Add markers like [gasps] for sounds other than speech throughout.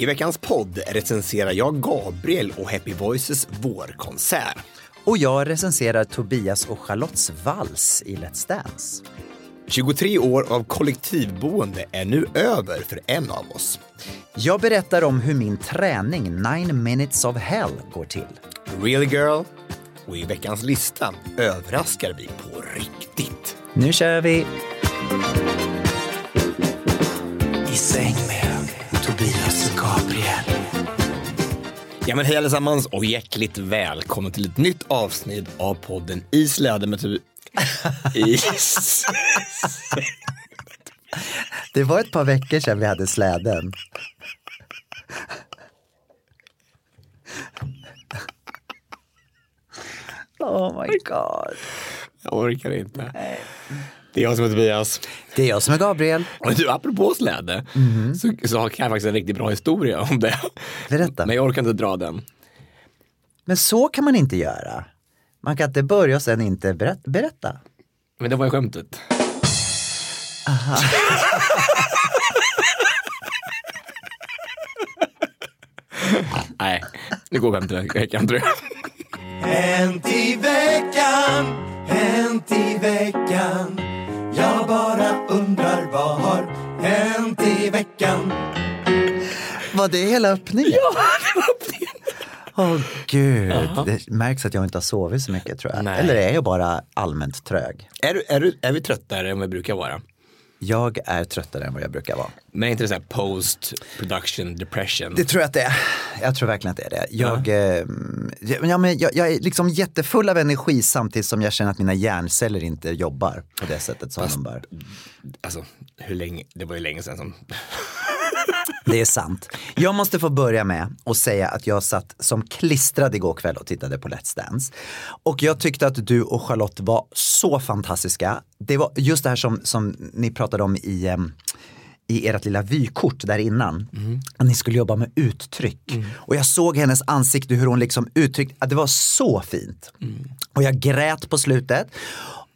I veckans podd recenserar jag Gabriel och Happy Voices vårkonsert. Och jag recenserar Tobias och Charlottes vals i Let's Dance. 23 år av kollektivboende är nu över för en av oss. Jag berättar om hur min träning 9 minutes of hell går till. Really girl. Och i veckans lista överraskar vi på riktigt. Nu kör vi! I säng med Tobias och Gabriel. Ja men hej allesammans och hjärtligt välkommen till ett nytt avsnitt av podden I släde med Tobias. [laughs] Is. Det var ett par veckor sedan vi hade släden. Oh my god. Jag orkar inte. Det är jag som är Tobias. Det är jag som är Gabriel. Och du, apropå släde, så, så kan jag faktiskt en riktigt bra historia om det. Berätta. Men jag orkar inte dra den. Men så kan man inte göra. Man kan inte börja och sen inte berätta. berätta. Men det var ju skämtet. [laughs] Nej, nu går skämtet i veckan tror jag. Hänt i veckan, hänt i veckan Jag bara undrar vad har hänt i veckan Var det hela öppningen? Ja, [laughs] det var öppningen. Åh gud, det märks att jag inte har sovit så mycket tror jag. Nej. Eller är jag bara allmänt trög? Är, du, är, du, är vi tröttare än vi brukar vara? Jag är tröttare än vad jag brukar vara. Men är inte det så post production depression? Det tror jag att det är. Jag tror verkligen att det är det. Jag, eh, ja, men jag, jag är liksom jättefull av energi samtidigt som jag känner att mina hjärnceller inte jobbar på det sättet som de bör. Alltså, hur länge, det var ju länge sedan som... [laughs] Det är sant. Jag måste få börja med att säga att jag satt som klistrad igår kväll och tittade på Let's Dance. Och jag tyckte att du och Charlotte var så fantastiska. Det var just det här som, som ni pratade om i, em, i ert lilla vykort där innan. Att ni skulle jobba med uttryck. Och jag såg hennes ansikte hur hon liksom uttryckte, att det var så fint. Och jag grät på slutet.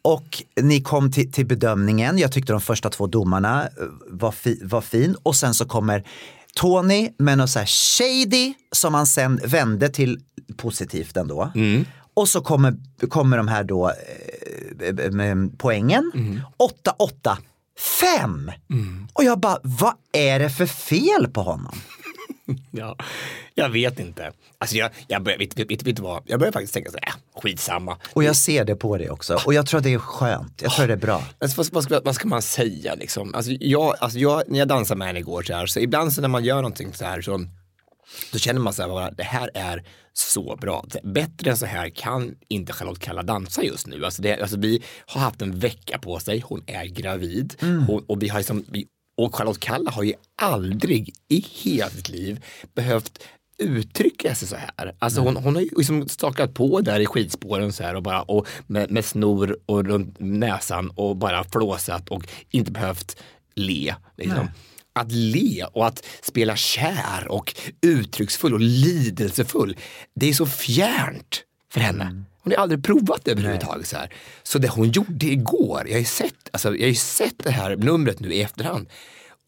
Och ni kom till, till bedömningen, jag tyckte de första två domarna eh, var, fi, var fin och sen så kommer Tony med något så här shady som han sen vände till positivt ändå. Och så kommer, kommer de här då eh, med poängen. 8-8, 5! Och jag bara, vad är det för fel på honom? [laughs] Ja, jag vet inte. Alltså jag, jag börjar, vet, vet, vet, vad? Jag börjar faktiskt tänka så här, äh, skitsamma. Och jag ser det på det också. Och jag tror det är skönt. Jag tror det är bra. Alltså, vad, vad, ska, vad ska man säga liksom? Alltså, jag, alltså jag, när jag dansade med henne igår så här, så ibland så när man gör någonting så här så då känner man så här, bara, det här är så bra. Bättre än så här kan inte Charlotte Kalla dansa just nu. Alltså det, alltså vi har haft en vecka på sig, hon är gravid hon, och vi har liksom, vi, och Charlotte Kalla har ju aldrig i hela sitt liv behövt uttrycka sig så här. Alltså hon, hon har ju liksom stakat på där i skidspåren så här och bara och med, med snor och runt näsan och bara flåsat och inte behövt le. Liksom. Att le och att spela kär och uttrycksfull och lidelsefull, det är så fjärnt för henne. Hon har aldrig provat det överhuvudtaget. Så, här. så det hon gjorde igår, jag har ju sett, alltså, jag har sett det här numret nu i efterhand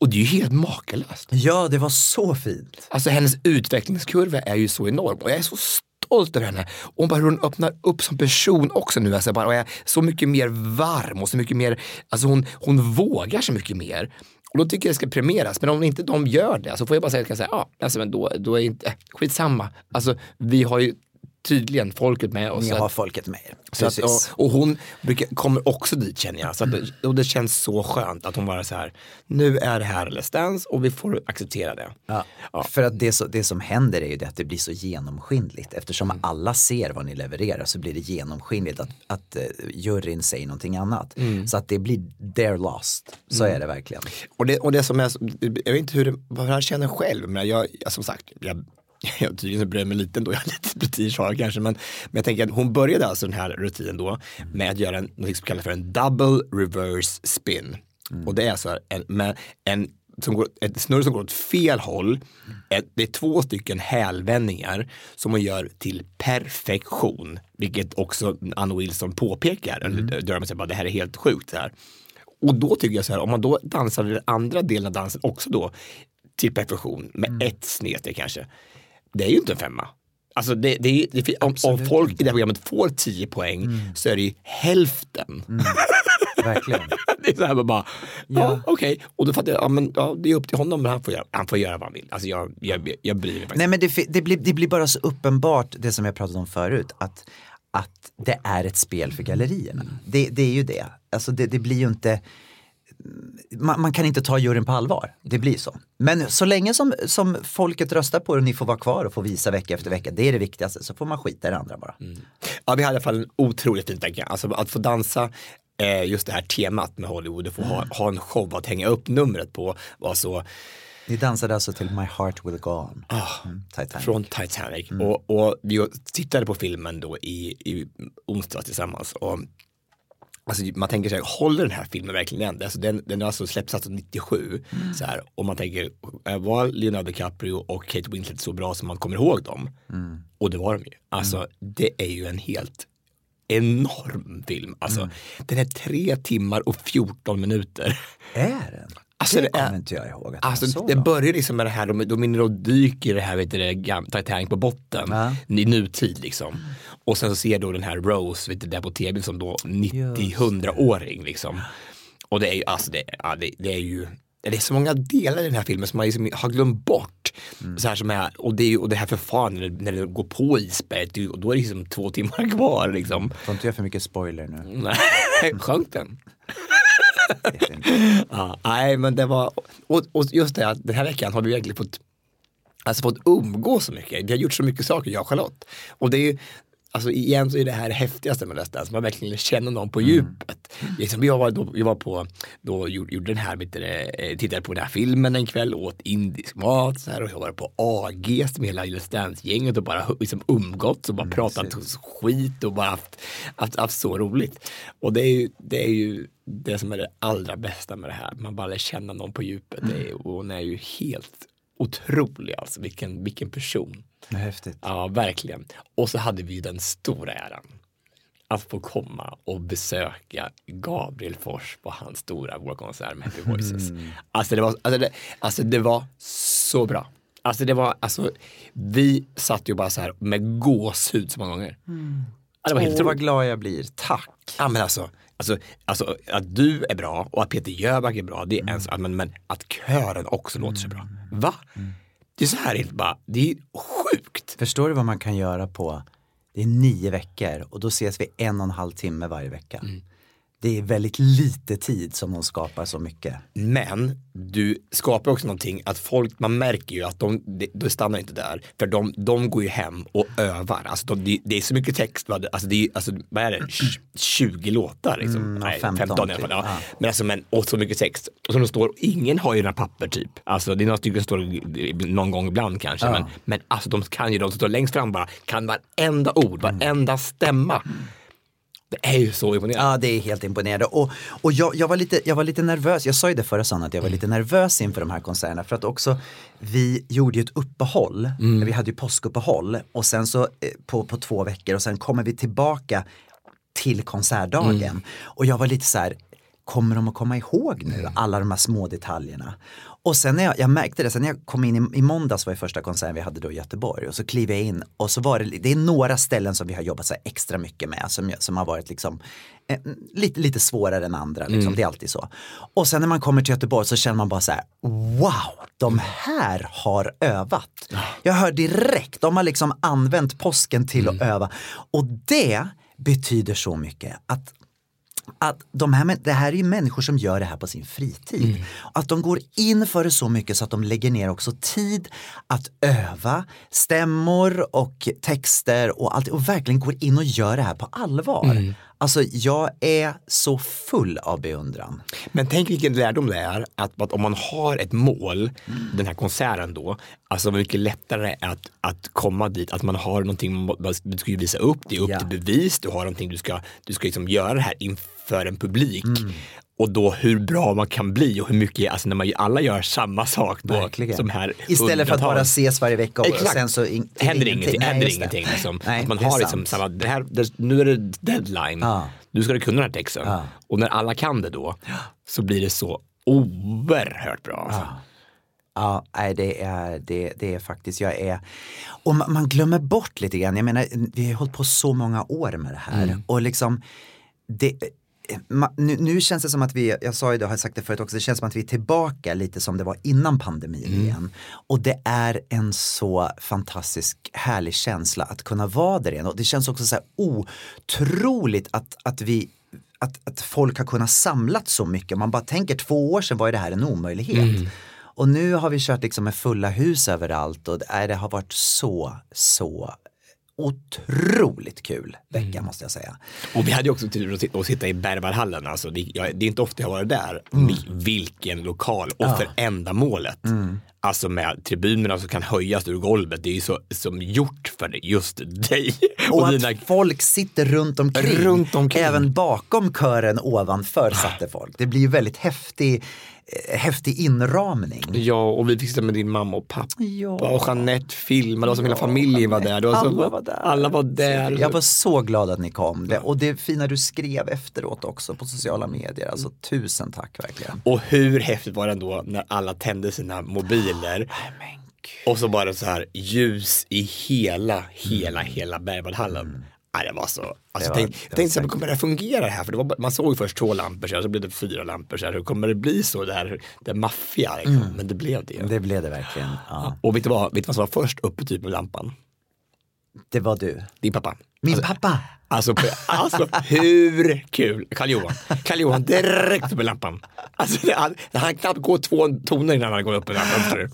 och det är ju helt makalöst. Ja, det var så fint. Alltså hennes utvecklingskurva är ju så enorm och jag är så stolt över henne. Och bara hur hon öppnar upp som person också nu. Alltså bara, och är så mycket mer varm och så mycket mer, alltså hon, hon vågar så mycket mer. Och då tycker jag det ska premieras. Men om inte de gör det så får jag bara säga, kan säga ja, alltså, men då, då är inte, skitsamma. Alltså vi har ju tydligen folket med oss. Ni har folket med er. så att, och, och hon brukar, kommer också dit känner jag. Så att, det- och det känns så skönt att hon bara så här, nu är det här Let's Dance och vi får acceptera det. Ja. Ja. För att det, så, det som händer är ju det att det blir så genomskinligt. Eftersom Mm. alla ser vad ni levererar så blir det genomskinligt att, att uh, juryn säger någonting annat. Mm. Så att det blir they're lost. Så är det verkligen. Och det, och det som är, jag vet inte hur det, vad jag känner själv, men jag, jag som sagt, jag, [laughs] jag tydligen så bryr jag mig lite ändå, [laughs] jag har lite prestige har kanske, men, men jag tänker att hon började alltså den här rutinen då med att göra en, något som kallas för en double reverse spin. Och det är alltså en, en som går, ett snurr som går åt fel håll. Ett, det är två stycken hälvändningar som hon gör till perfektion. Vilket också Anna Wilson påpekar. Mm. Dermot säger bara det här är helt sjukt. Det här. Och då tycker jag så här, om man då dansar den andra delen av dansen också då till perfektion med ett snedsteg kanske. Det är ju inte en femma. Alltså det, det det, om, om folk i det här programmet får 10 poäng så är det ju hälften. Verkligen. [laughs] Det är så här man bara, ja, okej. Och då fattar jag, ja, men, ja, det är upp till honom, men han får göra, han får göra vad han vill. Alltså jag, jag, jag bryr mig faktiskt. Nej men det, det, blir, det blir bara så uppenbart det som jag pratade om förut. Att, att det är ett spel för gallerierna. Det, det är ju det. Alltså det, det blir ju inte man, man kan inte ta juryn på allvar. Det blir så. Men så länge som, som folket röstar på det och ni får vara kvar och få visa vecka efter vecka. Det är det viktigaste. Så får man skita i det andra bara. Ja, vi hade i alla fall en otroligt fin vecka. Alltså att få dansa eh, just det här temat med Hollywood och få ha, ha en show att hänga upp numret på var så Ni dansade alltså till My Heart Will Go On. Ah, Mm, Titanic. från Titanic. Och, och vi tittade på filmen då i, i onsdags tillsammans. Och, alltså, man tänker sig, håller den här filmen verkligen än? Alltså, den, den har alltså släppts alltså 97. Så här, och man tänker, eh, var Leonardo DiCaprio och Kate Winslet så bra som man kommer ihåg dem? Och det var de ju. Alltså det är ju en helt enorm film. Alltså den är tre timmar och 14 minuter. Är den? Alltså, det kommer inte jag ihåg. Alltså det börjar liksom med det här, de, de är och dyker i det här, vet du, det, Titanic på botten Ja. i nutid liksom. Och sen så ser då den här Rose, vet du, där på tv som då 90-100-åring liksom. Och det är ju, alltså det, ja, det, det är ju, det är så många delar i den här filmen som man liksom har glömt bort. Mm. Så här som är, och, det är ju, och det här förfarandet när, det- det går på isberget, och då är det liksom två timmar [laughs] kvar liksom. Får inte göra för mycket spoiler nu. Nej, [laughs] sjönk den? Ja, nej, men det var, och, och just det att den här veckan har vi verkligen fått, alltså fått umgås så mycket. Vi har gjort så mycket saker, jag och Charlotte. Och det är ju, alltså igen så är det här häftigaste med Let's Dance, man verkligen känner någon på djupet. Liksom, jag, var, då, jag var på, då gjorde, den här, det, eh, tittade på den här filmen en kväll, åt indisk mat så här, och jag var på AG med hela Let's Dance-gänget och bara liksom umgåtts och bara pratat skit och bara haft, haft, haft så roligt. Och det är, ju, det är ju det som är det allra bästa med det här, man bara lär känna någon på djupet. Är, och hon är ju helt otrolig alltså, vilken, vilken person. Häftigt. Ja, verkligen. Och så hade vi den stora äran att få komma och besöka Gabriel Fors på hans stora vårkonsert med Happy Voices. Alltså, det var, alltså, det, alltså det var så bra. Alltså det var, alltså vi satt ju bara så här med gåshud så många gånger. Ja, det var helt Åh, vad glad jag blir. Tack. Ja men alltså, alltså, alltså att du är bra och att Peter Jöback är bra, det är en sak, men, men att kören också låter så bra. Va? Det är så här helt bara, det är sjukt. Förstår du vad man kan göra på, det är nio veckor och då ses vi en och en halv timme varje vecka. Det är väldigt lite tid som de skapar så mycket. Men du skapar också någonting att folk, man märker ju att de, de, de stannar inte där. För de, de går ju hem och övar. Alltså de, det, det är så mycket text, va? alltså, det är, alltså, vad är det, Tj- 20 låtar liksom. Mm, ja, Nej, 15 15 i alla fall. typ. Ja. Ja. Men, alltså, men, och så mycket text. Och som det står, ingen har ju några papper typ. Alltså det är några stycken som står någon gång ibland kanske. Men, men alltså de kan ju, de som står längst fram bara, kan varenda ord, varenda stämma. Det är ju så imponerande. Ja, det är helt imponerande. Och, och jag, jag, var lite, jag var lite nervös, jag sa ju det förra söndagen, att jag var lite nervös inför de här konserterna. För att också, vi gjorde ju ett uppehåll, vi hade ju påskuppehåll och sen så eh, på, på två veckor och sen kommer vi tillbaka till konsertdagen. Och jag var lite så här, kommer de att komma ihåg nu alla de här små detaljerna? Och sen när jag, jag märkte det, sen när jag kom in i, i måndags var det första konserten vi hade då i Göteborg och så kliver jag in och så var det, det är några ställen som vi har jobbat så extra mycket med som, som har varit liksom eh, lite, lite svårare än andra, liksom. det är alltid så. Och sen när man kommer till Göteborg så känner man bara så här, wow, de här har övat. Jag hör direkt, de har liksom använt påsken till att öva. Och det betyder så mycket att att de här, det här är ju människor som gör det här på sin fritid. Att de går in för det så mycket så att de lägger ner också tid att öva stämmor och texter och allt och verkligen går in och gör det här på allvar. Alltså jag är så full av beundran. Men tänk vilken lärdom det är att, att om man har ett mål, den här konserten då, alltså mycket lättare att, att komma dit, att man har någonting du ska ju visa upp, det är upp Ja. till bevis, du har någonting du ska, du ska liksom göra det här inför en publik. Mm. Och då hur bra man kan bli och hur mycket, alltså när man alla gör samma sak då. Verkligen. Som här Istället för att bara ses varje vecka och Exakt. sen så in, händer ingenting. Nej, händer det. ingenting liksom. Nej, att man har liksom samma, det här, nu är det deadline, Ja. du ska kunna den här texten. Ja. Och när alla kan det då så blir det så oerhört bra. Alltså. Ja, nej, det är, det, det är faktiskt, jag är, och man, man glömmer bort lite grann, jag menar vi har hållit på så många år med det här och liksom det, nu, nu känns det som att vi, jag sa ju det, har jag sagt det förut också, det känns som att vi är tillbaka lite som det var innan pandemin igen. Och det är en så fantastisk härlig känsla att kunna vara där igen och det känns också så här otroligt att, att vi att, att folk har kunnat samlat så mycket. Man bara tänker två år sedan var det här en omöjlighet. Och nu har vi kört liksom med fulla hus överallt och det, är- det har varit så, så otroligt kul vecka måste jag säga. Och vi hade också tur att sitta- att sitta i Berwaldhallen. Alltså, det, jag, det är inte ofta jag har varit där. Mm. Vi- Vilken lokal och för ändamålet. Alltså med tribunerna som kan höjas ur golvet. Det är ju så, som gjort för just dig. Och, dina- att folk sitter runt omkring. Runt omkring. Även bakom kören ovanför satte folk. Det blir ju väldigt häftig, häftig inramning. Ja, och vi fick sitta med din mamma och pappa Ja. och Jeanette filmade och som hela familjen var där. Var så, Alla var där. Alla var där. Jag var så glad att ni kom. Det, och det fina du skrev efteråt också på sociala medier. Alltså tusen tack verkligen. Och hur häftigt var det ändå när alla tände sina mobiler och så bara så här ljus i hela, hela, hela Berwaldhallen. Nej, det var så. Alltså, Det var- tänkte, det jag tänkte så här, kommer det här fungera här? För det var, man såg först två lampor, så, här, så blev det fyra lampor. Så här, hur kommer det bli så där, det maffiga? Liksom. Men det blev det. Det blev det verkligen. Ja. Och vet du, vad, vet du vad som var först uppe typ med lampan? Det var du. Din pappa. Min Alltså, pappa. Alltså, alltså hur kul? Karl Johan. Karl Johan direkt med lampan. Alltså, han, han knappt gå två toner innan han går upp med lampan.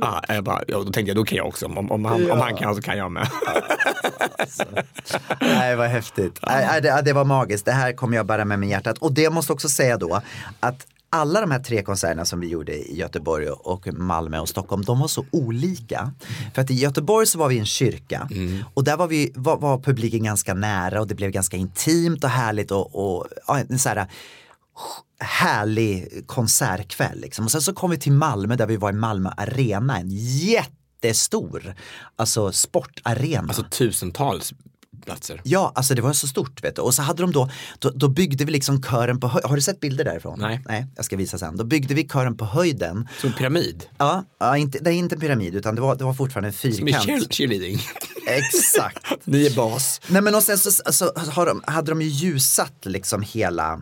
Ja, jag bara, ja, då tänkte jag, då kan jag också. Om, om, han, om han kan så kan jag med. [laughs] Nej, vad häftigt. Nej, det, det var magiskt. Det här kommer jag bära med mig i hjärtat. Och det måste också säga då att alla de här tre konserterna som vi gjorde i Göteborg och Malmö och Stockholm, de var så olika. För att i Göteborg så var vi i en kyrka och där var, vi, var, var publiken ganska nära och det blev ganska intimt och härligt och, och ja, en så här härlig konsertkväll. Liksom. Och sen så kom vi till Malmö där vi var i Malmö Arena, en jättestor alltså sportarena. Alltså tusentals platser. Ja, alltså det var så stort vet du. Och så hade de då, då, då byggde vi liksom kören på höjden. Har du sett bilder därifrån? Nej. Nej, jag ska visa sen. Då byggde vi kören på höjden. Som en pyramid. Ja, ja inte, det är inte en pyramid utan det var, det var fortfarande en Som i fyrkant. cheer- cheerleading. Exakt. [laughs] Ni är bas. Nej men och sen så, så har de, hade de ju ljusat liksom hela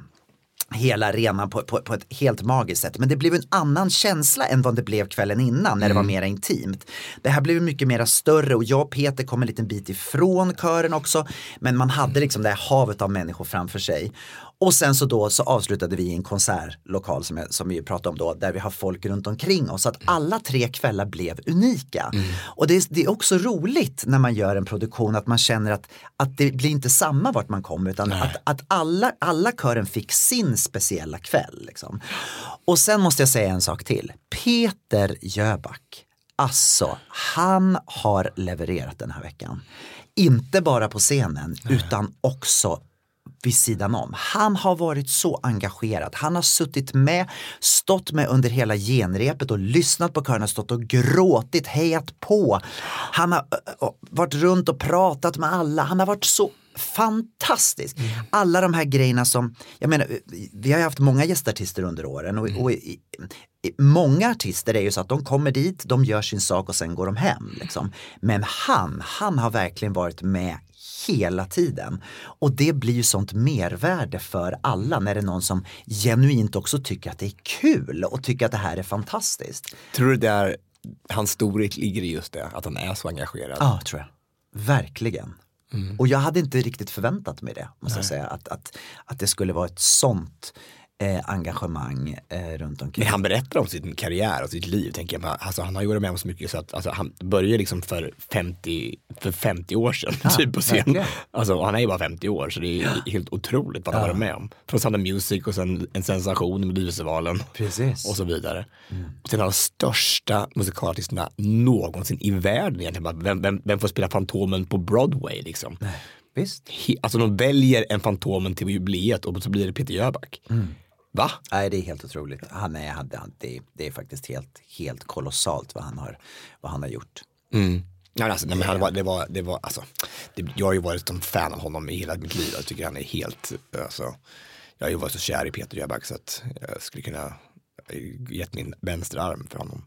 hela arenan på, på, på ett helt magiskt sätt. Men det blev en annan känsla än vad det blev kvällen innan när det var mer intimt. Det här blev mycket mer större och jag och Peter kom en liten bit ifrån kören också. Men man hade liksom det här havet av människor framför sig. Och sen så då så avslutade vi i en konsertlokal som, jag, som vi pratade om då, där vi har folk runt omkring oss. Så att alla tre kvällar blev unika. Och det är, det är också roligt när man gör en produktion att man känner att, att det blir inte samma vart man kommer utan att, att alla, alla kören fick sin speciella kväll. Liksom. Och sen måste jag säga en sak till. Peter Jöback, alltså han har levererat den här veckan. Inte bara på scenen utan också vid sidan om. Han har varit så engagerad. Han har suttit med, stått med under hela genrepet och lyssnat på körerna, stått och gråtit, hejat på. Han har varit runt och pratat med alla. Han har varit så fantastisk. Alla de här grejerna som, jag menar, vi har ju haft många gästartister under åren och, och i, i, många artister är ju så att de kommer dit, de gör sin sak och sen går de hem. Liksom. Men han, han har verkligen varit med hela tiden. Och det blir ju sånt mervärde för alla när det är någon som genuint också tycker att det är kul och tycker att det här är fantastiskt. Tror du det är, hans storhet ligger i just det, att han är så engagerad? Ja, tror jag. Verkligen. Mm. Och jag hade inte riktigt förväntat mig det, måste jag säga. Att, att, att det skulle vara ett sånt eh, engagemang eh, runt omkring. Men han berättar om sin karriär och sitt liv. Tänker jag. Alltså, han har ju varit med om så mycket så att alltså, han började liksom för 50, för 50 år sedan. Ja, typ på scen. Alltså, han är ju bara 50 år så det är helt otroligt vad han har varit med om. Från Sound Music och sen en sensation med Melodifestivalen. Precis. Och så vidare. Och sen av de största musikalartisterna någonsin i världen egentligen. Vem, vem, vem får spela Fantomen på Broadway liksom? Visst. He, alltså de väljer en Fantomen till jubileet och så blir det Peter Jöback. Va? Nej, det är helt otroligt. Han är, han, det, är- det är faktiskt helt, helt kolossalt vad han har, vad han har gjort. Mm. Ja, alltså, nej, men han var, det var, det var, alltså, det, jag har ju varit som fan av honom i hela mitt liv. Jag tycker han är helt, alltså, jag har ju varit så kär i Peter Jöback så att jag skulle kunna eh, gett min vänsterarm för honom.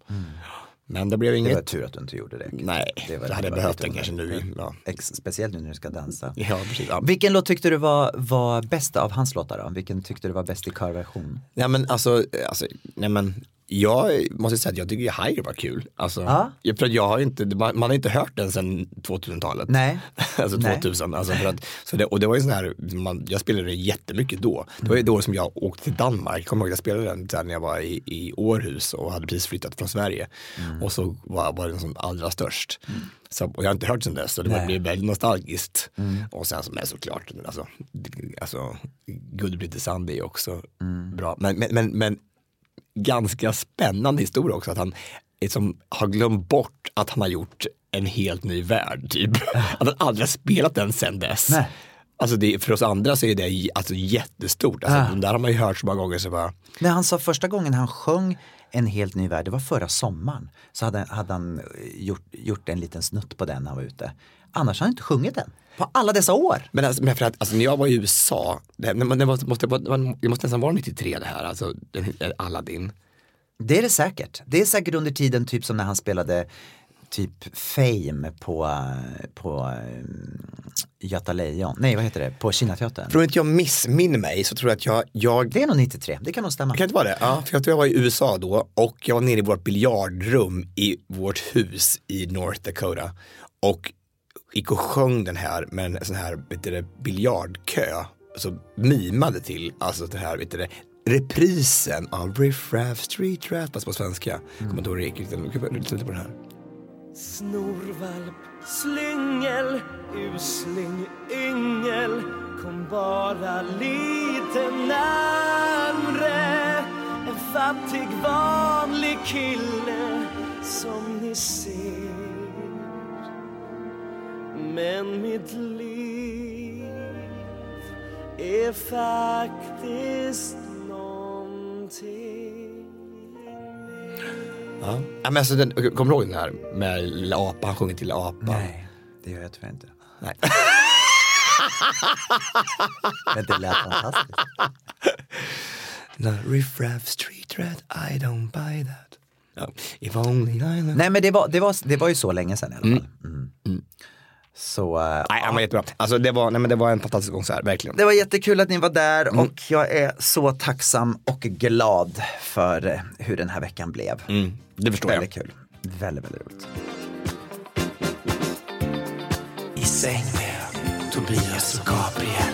Men det blev Det inget. var tur att du inte gjorde det. Nej, det var- det hade det behövt den kanske nu. Ja. Ex, speciellt nu när du ska dansa. Ja, precis. Ja. Vilken låt tyckte du var, var bäst av hans låtar då? Vilken tyckte du var bäst i körversion? Nej men alltså, alltså nej men jag måste säga att jag tycker Higher var kul. Alltså, Ja. jag, för att jag har inte, man, man har inte hört den sedan 2000-talet. Nej. [laughs] alltså Nej. 2000. Alltså för att, så det, och det var ju sån här, man, jag spelade det jättemycket då. Det var ju då som jag åkte till Danmark. Jag kommer ihåg att jag spelade den när jag var i, i Århus och hade precis flyttat från Sverige. Och så var, var den som allra störst. Så, och jag har inte hört sen dess så det var- Nej. blev väldigt nostalgiskt. Och sen som är såklart, alltså, alltså Guldbritt Sand är också bra. Men, men, men, men ganska spännande historia också att han liksom har glömt bort att han har gjort en helt ny värld. Typ. [laughs] Att han aldrig har spelat den sen dess. Nej. Alltså det, för oss andra så är det alltså jättestort. Alltså, Ah. Den där har man ju hört så många gånger så bara, När han sa första gången han sjöng En helt ny värld, det var förra sommaren. Så hade, hade han gjort, gjort en liten snutt på den när han var ute. Annars har han inte sjungit den. På alla dessa år. men, alltså, men för att alltså, när jag var i USA, det, det, måste, det måste nästan vara 93 det här, alltså den- Aladdin. Det är det säkert. Det är säkert under tiden typ som när han spelade typ Fame på, på um, Göta Lejon. Nej, vad heter det? På Kinateatern. Tror inte jag missminner mig så tror jag att jag, jag Det är nog 93, det kan nog stämma. Kan det inte vara det? Ja, för jag tror jag var i USA då och jag var nere i vårt biljardrum i vårt hus i North Dakota och gick och sjöng den här med en sån här vet du, biljardkö. Alltså mimade till, alltså den här, vet du, reprisen av Riff Raff Street Rat, fast på svenska. Kommer inte ihåg hur det gick riktigt. Lyssna på den här. Snorvalp, slyngel, usling, yngel Kom bara lite närmre En fattig vanlig kille som ni ser Men mitt liv är faktiskt någonting Ja. Ja, men alltså, den, kommer du ihåg den här med Lilla Apa, han sjunger till Lilla Apa? Nej, det gör jag tyvärr inte. Nej. [laughs] Men det lät fantastiskt. No, Riff Raff Street Rat, I don't buy that. If only I. Nej men det var, det, var, det var ju så länge sedan i alla fall. Mm. Så eh, Nej, han var jättebra. Alltså det var, nej, men det var en fantastisk konsert, verkligen. det var jättekul att ni var där Mm. och jag är så tacksam och glad för eh, hur den här veckan blev. Mm, det förstår Väldigt jag. kul. Väldigt, väldigt roligt. I säng med Tobias och Gabriel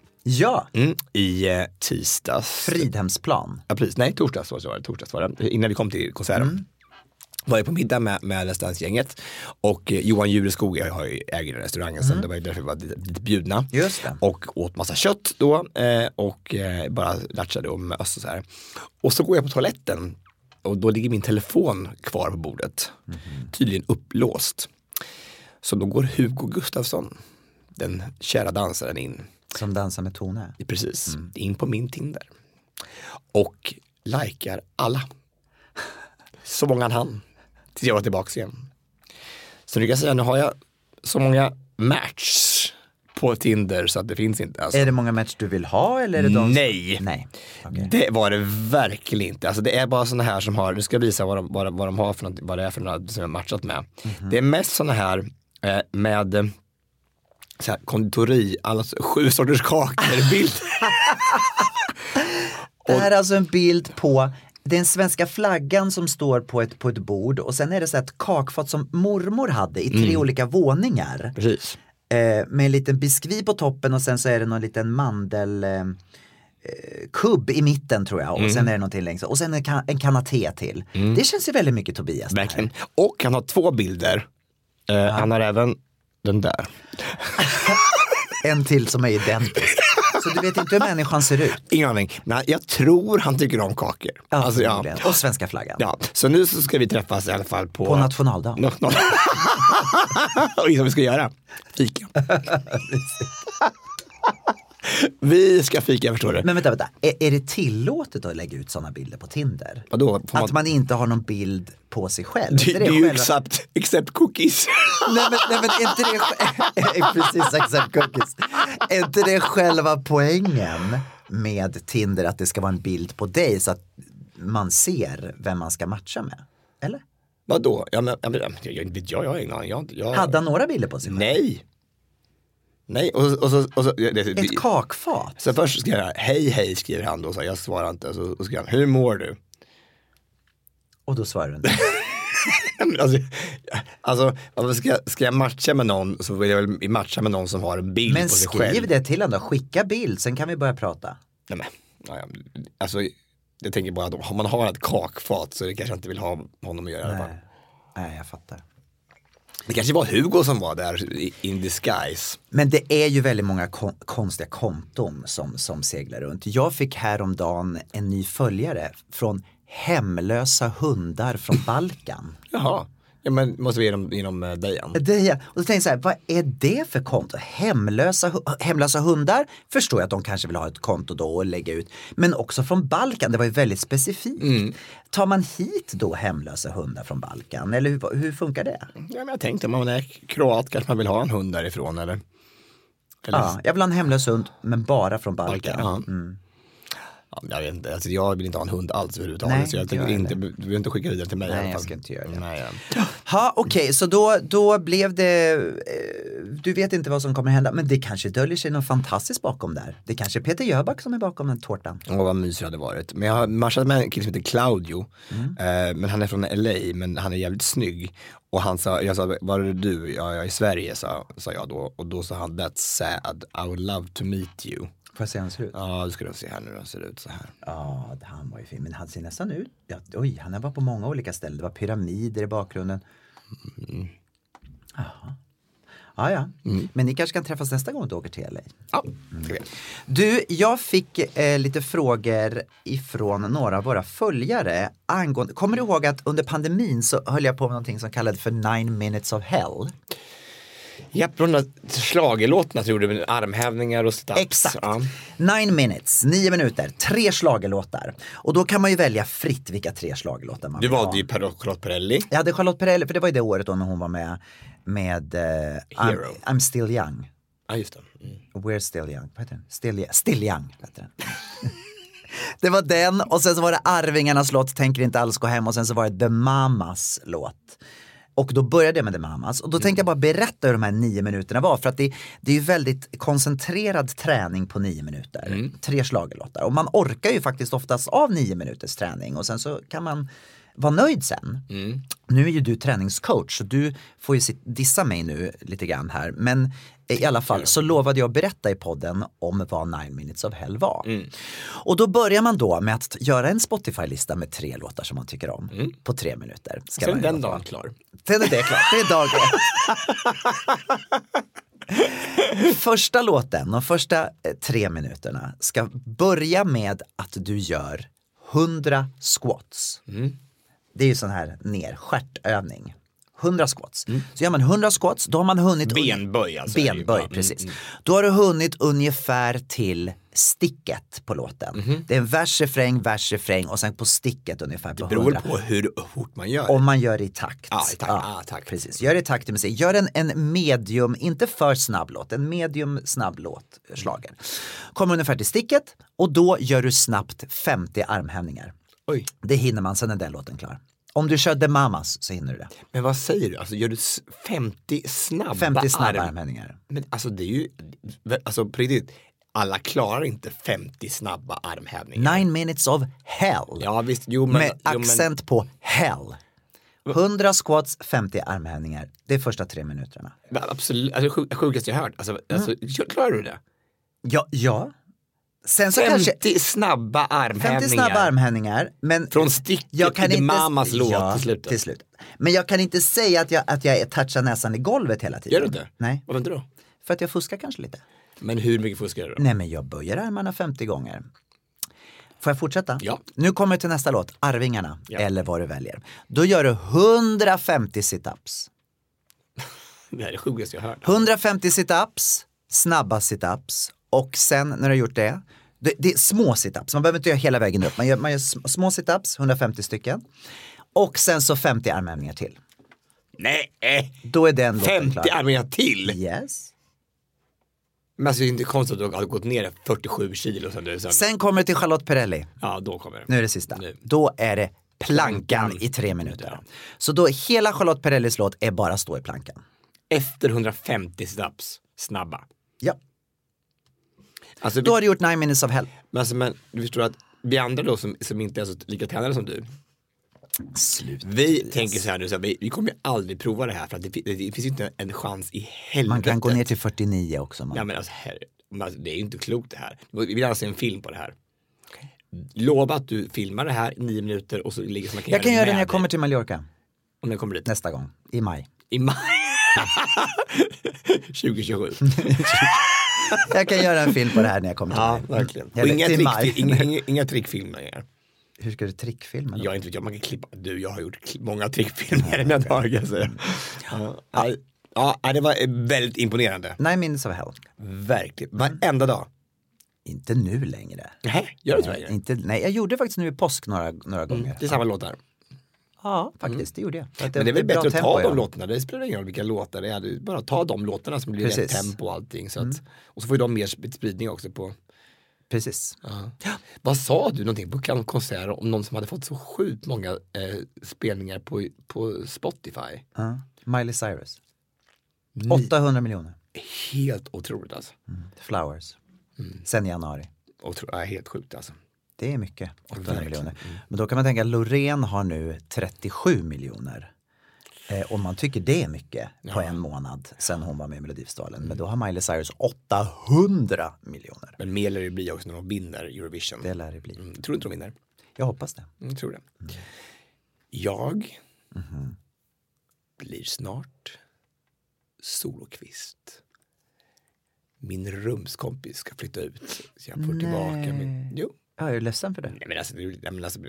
Ja, mm, i eh, tisdags. Fridhemsplan. Ja, precis. Nej, torsdags var det. Torsdags var det. Innan vi kom till konserten. Var jag på middag med, med Let's Dance-gänget och eh, Johan Jureskog jag har ju äger restaurangen så det var ju därför vi var lite bjudna. Just det. Och åt massa kött då eh, och bara latchade och möss och så här. Och så går jag på toaletten och då ligger min telefon kvar på bordet. Tydligen upplåst. Så då går Hugo Gustafsson, den kära dansaren in Som dansar med Tone. Precis, in på min Tinder. Och likar alla. Så många han hann. Tills jag var tillbaka igen. Så nu kan jag säga, nu har jag så många match på Tinder så att det finns inte. Alltså. Är det många match du vill ha eller är det de som- Nej. Nej. Okej. Det var det verkligen inte. Alltså det är bara sådana här som har, nu ska jag visa vad de, vad, de- vad de har för något, vad det är för några som jag har matchat med. Mhm. Det är mest sådana här eh, med så här, konditori, alla sju sorters kakor, [laughs] bild. Det här är alltså en bild på den svenska flaggan som står på ett, på ett bord och sen är det så här ett kakfat som mormor hade i tre Mm. olika våningar. Precis. Eh, med en liten biskvi på toppen och sen så är det någon liten mandel eh, eh, kubb i mitten tror jag och Mm. sen är det någonting längst och sen en, kan, en kanaté till. Det känns ju väldigt mycket Tobias. Verkligen. Och han har två bilder. Eh, Han har även den där. En till som är identisk. Så du vet inte hur människan ser ut. Ingen aning. Nej, jag tror han tycker om kakor. Ja, Alltså, ja. Och svenska flaggan. Ja, så nu så ska vi träffas i alla fall på... På nationaldagen. Nå- [laughs] Och vad vi ska göra? Fika. [laughs] vi ska fika förstår du. Men vänta, vänta. Är, är det tillåtet att lägga ut sådana bilder på Tinder? Vadå? Får Att man inte har någon bild på sig själv? det, Är det är ju själva- except, except cookies. [laughs] Nej men, nej, men är inte det sj- [laughs] precis exakt cookies. Är inte det själva poängen med Tinder att det ska vara en bild på dig så att man ser vem man ska matcha med? Eller? Vadå? Ja, men, ja, men, jag, jag, jag, jag har ingen aning. Jag, jag, Hade han några bilder på sig själv? Nej. Nej, och, och så... Och så det, det, Ett kakfat? Så först skrev jag hej hej skriver han då, så jag svarar inte. Så, och skrev han, hur mår du? Och då svarar du inte. [laughs] Men alltså, alltså varför ska, ska jag matcha med någon så vill jag väl matcha med någon som har en bild Men på sig skriv själv. det till honom då, skicka bild, sen kan vi börja prata. Nej, men, ja, ja, alltså, jag tänker bara att om man har ett kakfat så det kanske inte vill ha honom att göra i alla fall. Nej. Nej, jag fattar. Det kanske var Hugo som var där in disguise. Men det är ju väldigt många kon- konstiga konton som, som seglar runt. Jag fick häromdagen en ny följare från hemlösa hundar från Balkan. Jaha, ja, men måste vi genom, genom Dejan. Är, och då tänkte jag så här, vad är det för konto? Hemlösa, hemlösa hundar förstår jag att de kanske vill ha ett konto då och lägga ut. Men också från Balkan, det var ju väldigt specifikt. Tar man hit då hemlösa hundar från Balkan? Eller hur, hur funkar det? Ja, men jag tänkte om man är kroat kanske man vill ha en hund därifrån eller? eller Ja, jag vill ha en hemlös hund, men bara från Balkan. Balkan, ja. Mm. Ja, jag vet inte, alltså, jag vill inte ha en hund alls överhuvudtaget. Nej, så jag tänker inte, du vill inte skicka vidare till mig i Nej, jag ska inte göra det. Nej, ja. Ha, okej, så då, då blev det, eh, du vet inte vad som kommer hända, men det kanske döljer sig något fantastiskt bakom där. Det kanske är Peter Jöback som är bakom den tårtan. Åh vad mysigt det hade varit. Men jag har matchat med en kille som heter Claudio. Mm. Eh, men han är från LA, men han är jävligt snygg. Och han sa, jag sa, var är du? Ja, jag är i Sverige, sa, sa jag då. Och då sa han, that's sad, I would love to meet you. Får jag se hur han ser ut? Ja, du ska då se här nu, han ser ut så här. Ja, det- han var ju fin, men han ser nästan ut, ja, oj, han var på många olika ställen. Det var pyramider i bakgrunden. Jaha. Ja, ja. Men ni kanske kan träffas nästa gång du åker till LA. Ja, ska vi. Du, jag fick eh, lite frågor ifrån några av våra följare angående, kommer du ihåg att under pandemin så höll jag på med någonting som kallades för nine minutes of hell? Japp, där schlagerlåtarna tror du armhävningar och sit Exakt. Ja. Nine minutes, nio minuter, tre schlagerlåtar. Och då kan man ju välja fritt vilka tre schlagerlåtar man Du vill ha. valde ju Per Charlotte Perrelli. Jag hade Charlotte Perrelli, för det var ju det året då när hon var med med eh, I'm. I'm still young. Ja, just det. Mm. We're still young. Vad heter den? Still, still young. Heter den. [laughs] det var den och sen så var det Arvingarnas låt Tänker inte alls gå hem och sen så var det The Mamas låt. Och då började jag med The Mamas och då tänkte jag bara berätta hur de här nio minuterna var. För att det, det är ju väldigt koncentrerad träning på nio minuter. Tre schlagerlåtar. Och man orkar ju faktiskt oftast av nio minuters träning. Och sen så kan man vara nöjd sen. Nu är ju du träningscoach så du får ju dissa mig nu lite grann här men i alla fall så lovade jag berätta i podden om vad Nine Minutes of Hell var. Och då börjar man då med att göra en Spotify-lista med tre låtar som man tycker om på tre minuter. Ska Sen den dagen klar. Sen är det klart, det är dag [laughs] första låten, de första eh, tre minuterna ska börja med att du gör 100 squats. Det är ju sån här ner, stjärtövning. 100 squats. Så gör man 100 squats, då har man hunnit... Benböj alltså. Benböj, Ja, mm, precis. mm. Då har du hunnit ungefär till sticket på låten. Mhm. Det är en vers, refräng, vers, refräng och sen på sticket ungefär på Det beror 100. på hur fort man gör. Om man gör i takt. Ja, i takt. Ah, tack. Precis, gör i takt till musik. Gör en, en medium, inte för snabb låt, en medium snabb låt, schlager. Kommer ungefär till sticket och då gör du snabbt 50 armhävningar. Oj. Det hinner man, sen är den låten klar. Om du kör The Mamas så hinner du det. Men vad säger du? Alltså gör du s- 50 snabba 50 snabba arm- armhävningar. Men alltså det är ju, alltså på riktigt, alla klarar inte 50 snabba armhävningar. Nine minutes of hell. Ja visst, jo men. med jo, men- accent på hell. 100 squats, 50 armhävningar. Det är första tre minuterna. men Absolut, alltså, sjukaste jag hört. Alltså, alltså, Mm. klarar du det? Ja, ja. Sen så 50 kanske snabba armhävningar. 50 snabba armhävningar. Men Från sticket jag kan till inte, mammas låt ja, till slutet. till slut. Men jag kan inte säga att jag, att jag touchar näsan i golvet hela tiden. Gör du inte? Nej, Varför inte då? för att jag fuskar kanske lite. Men hur mycket fuskar du då? Nej, men jag böjer armarna 50 gånger. Får jag fortsätta? Ja. Nu kommer jag till nästa låt, Arvingarna, Ja. eller vad du väljer. Då gör du 150 situps. [laughs] Det här är det sjukaste jag hört. 150 situps, snabba situps och sen när du har gjort det, det, det är små situps, man behöver inte göra hela vägen upp, man gör, man gör sm- små situps, 150 stycken. Och sen så 50 armhävningar till. Nej, Då är den låten 50 klar. armhävningar till? Yes. Men alltså det är inte konstigt att du har gått ner 47 kilo sen du sen. Sen kommer det till Charlotte Perrelli. Ja, då kommer det. Nu är det sista. Nu. Då är det plankan i tre minuter. Så då hela Charlotte Perrellis låt är bara stå i plankan. Efter 150 snaps, snabba. Ja. Alltså, Då har du gjort nine minutes of hell. men, alltså, men du förstår att vi andra då som, som inte är så lika tränade som du. Slut. Vi tänker så här nu, så här, vi, vi kommer ju aldrig prova det här för att det, det, det finns ju inte en chans i helvete. Man kan gå ner till 49 också. Man. Ja men alltså, men alltså det är ju inte klokt det här. Vi vill gärna se en film på det här. Lova att du filmar det här i nio minuter och så ligger som man kan jag kan göra det när jag kommer till Mallorca Om den kommer dit. nästa gång, i maj. I maj. [laughs] [laughs] 2027. [laughs] [laughs] Jag kan göra en film på det här när jag kommer till Ja, maj. verkligen. Vet, inga, till trick, inga, inga, [laughs] inga trickfilmer. Hur ska du trickfilma? Jag inte vet, jag, man kan klippa. Du, jag har gjort många trickfilmer i mina dagar. jag säga. Ja, ja, ja, det var eh, väldigt imponerande. Nine minutes of hell. Verkligen. Varenda dag. Inte nu längre. Nej, gör du inte längre? Inte, nej, jag gjorde faktiskt nu i påsk några, några gånger. Det är samma låtar. Ja, faktiskt, det gjorde jag. Att Men det är väl bättre att ta de låtarna. Det spelar ingen roll vilka låtar det är. Du bara ta de låtarna som blir rätt Precis. Mm. tempo och allting. Så att, Och så får ju de mer sp- spridning också på. Precis. Ja. Vad sa du någonting på kan- konserter om någon som hade fått så sjukt många eh, spelningar på, på Spotify? Ja. Miley Cyrus. 800 miljoner. Helt otroligt alltså. Flowers. Mm. Sen januari. Otro, ja, helt sjukt alltså. Det är mycket, 800 Verkligen. miljoner. Men då kan man tänka, Loreen har nu 37 miljoner. Eh, och man tycker det är mycket på en månad sen hon var med i Melodifestivalen. Men då har Miley Cyrus 800 miljoner. Men mer lär det bli också när de vinner Eurovision. Det lär det bli. Mm, tror du inte de vinner? Jag hoppas det. Mm, tror det. Jag Mhm. blir snart solokvist. Min rumskompis ska flytta ut. Så jag får tillbaka min... Jo. Ja, jag är ledsen för det. Nej, men alltså, det, men alltså,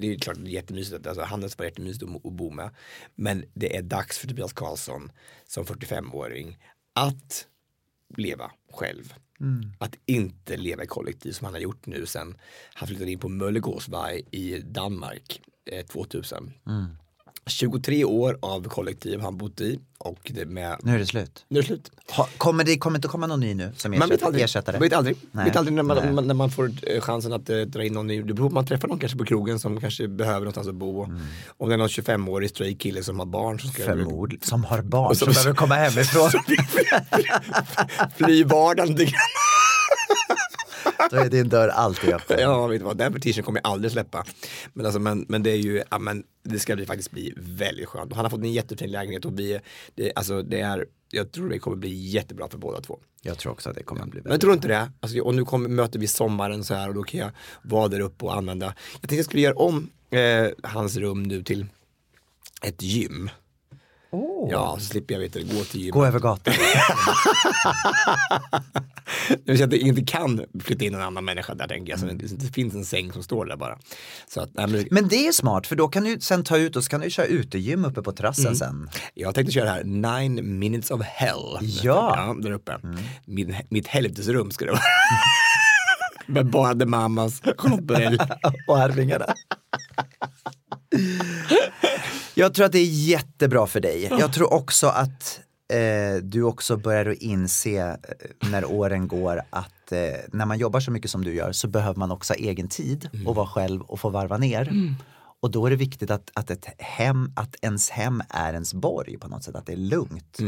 det är klart det är jättemysigt. Alltså, Handels var jättemysigt att, att bo med. Men det är dags för Tobias Karlsson som 45-åring att leva själv. Mm. Att inte leva i kollektiv som han har gjort nu sen han flyttade in på Möllegårdsvej i Danmark eh, 2000. Mm. 23 år av kollektiv han bott i och det med, Nu är det slut. nu är det slut. Ha, kommer det kommer inte komma någon ny nu som Man vet aldrig. ersättare? Man vet aldrig. Nej. Vet aldrig när, man, man, när man får eh, chansen att eh, dra in någon ny. Det beror på man träffar någon kanske på krogen som kanske behöver någonstans att bo. Om det är någon 25-årig stray kille som har barn som ska Förmodligen. Som har barn Och som, som- behöver komma [laughs] hemifrån. [laughs] fly vardagen lite grann. Då är din dörr alltid öppen. Ja, vet du vad, den petition kommer jag aldrig släppa. Men, alltså, men, men det är ju, ja, men det ska bli, faktiskt bli väldigt skönt. Han har fått en jättefin lägenhet och vi, det, alltså, det är, jag tror det kommer bli jättebra för båda två. Jag tror också att det kommer att bli Men jag tror inte det. Alltså, och nu kommer, möter vi sommaren så här och då kan jag vara där uppe och använda. Jag tänkte jag skulle göra om eh, hans rum nu till ett gym. Ja, så slipper jag vet, du, gå till gym. Gå över gatan. [laughs] Det vill att det inte kan flytta in en annan människa där tänker jag. Så det, det finns en säng som står där bara. Så att, nej, men, Men det är smart för då kan du sen ta ut och så kan du köra utegym uppe på terrassen sen. jag tänkte köra det här Nine minutes of hell. Ja. där uppe. Min, mitt helvetesrum ska det vara. [laughs] Med bara mammas Charlotte [laughs] och Arvingarna. Jag tror att det är jättebra för dig. Jag tror också att eh, du också börjar att inse eh, när åren går att eh, när man jobbar så mycket som du gör så behöver man också egen tid och vara själv och få varva ner. Och då är det viktigt att, att, ett hem, att ens hem är ens borg på något sätt, att det är lugnt.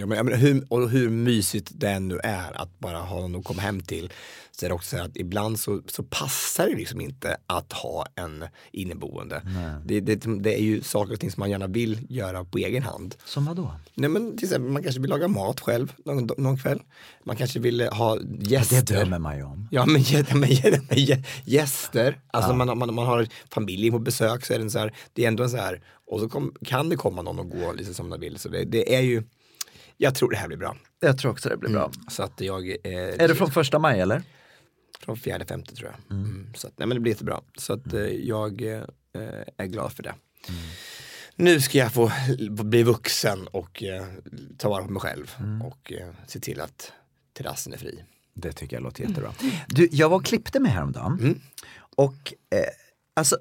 Ja, men, hur, och hur mysigt det än nu är att bara ha någon att komma hem till så är det också så att ibland så, så passar det liksom inte att ha en inneboende. Det, det, det är ju saker och ting som man gärna vill göra på egen hand. Som vadå? Nej, men till exempel, man kanske vill laga mat själv någon, någon kväll. Man kanske vill ha gäster. Det drömmer man ju om. Ja men, men, men gä- gäster, alltså man, man, man har familjen på besök så är det så här, det är ändå en så här, och så kom, kan det komma någon och gå lite som de vill. Så det, det är ju, jag tror det här blir bra. Jag tror också det blir bra. Så att jag, eh, Är det från första maj eller? från fjärde, femte tror jag. Mm. Så att, nej men det blir jättebra. Så att eh, jag eh, är glad för det. Nu ska jag få bli vuxen och eh, ta vara på mig själv och eh, se till att terrassen är fri. Det tycker jag låter jättebra. Du, jag var och klippte mig häromdagen. Och eh, alltså,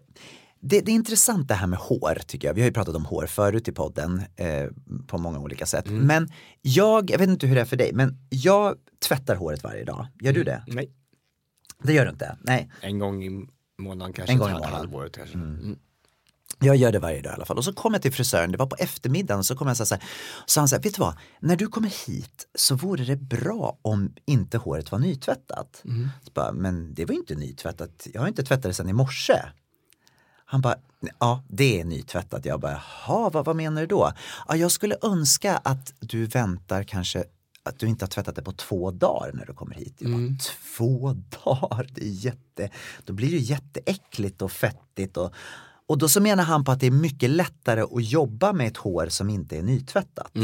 det, det är intressant det här med hår tycker jag. Vi har ju pratat om hår förut i podden eh, på många olika sätt. Men jag, jag vet inte hur det är för dig, men jag tvättar håret varje dag. Gör du det? Nej, Det gör du inte? Nej. en gång i månaden kanske. En gång i månaden. halvåret kanske. Mm. Jag gör det varje dag i alla fall. Och så kom jag till frisören, det var på eftermiddagen, så kom jag så här, så han sa, vet du vad, när du kommer hit så vore det bra om inte håret var nytvättat. Så bara, men det var inte nytvättat, jag har inte tvättat det sedan i morse. Han bara, ja det är nytvättat. Jag bara, jaha, vad, vad menar du då? Ja, jag skulle önska att du väntar kanske att du inte har tvättat det på två dagar när du kommer hit. Jag bara, Två dagar, det är jätte, då blir det jätteäckligt och fettigt. Och, och då så menar han på att det är mycket lättare att jobba med ett hår som inte är nytvättat.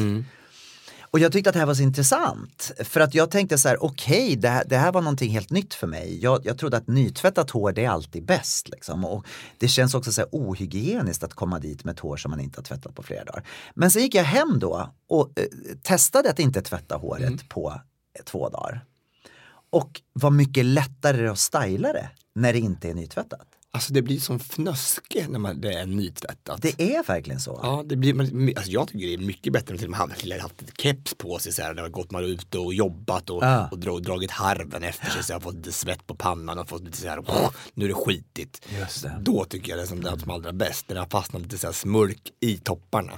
Och jag tyckte att det här var så intressant. För att jag tänkte så här, okej, det, här, det här var någonting helt nytt för mig. Jag, jag trodde att nytvättat hår, det är alltid bäst. Liksom. Och det känns också så här ohygieniskt att komma dit med ett hår som man inte har tvättat på flera dagar. Men sen gick jag hem då och eh, testade att inte tvätta håret på eh, två dagar. Och var mycket lättare att styla det när det inte är nytvättat. Alltså det blir som fnöske när man, det är nytvättat. Det är verkligen så. Ja, det blir, man- alltså jag tycker det är mycket bättre än och med hade haft ett keps på sig så här, när man gått man ute och jobbat och, Ja. och dra, dragit harven efter sig så jag har fått lite svett på pannan och fått lite så här, åh, nu är det skitigt. Just det. Då tycker jag det är som, det är som allra bäst, när det har fastnat lite så här smörk i topparna.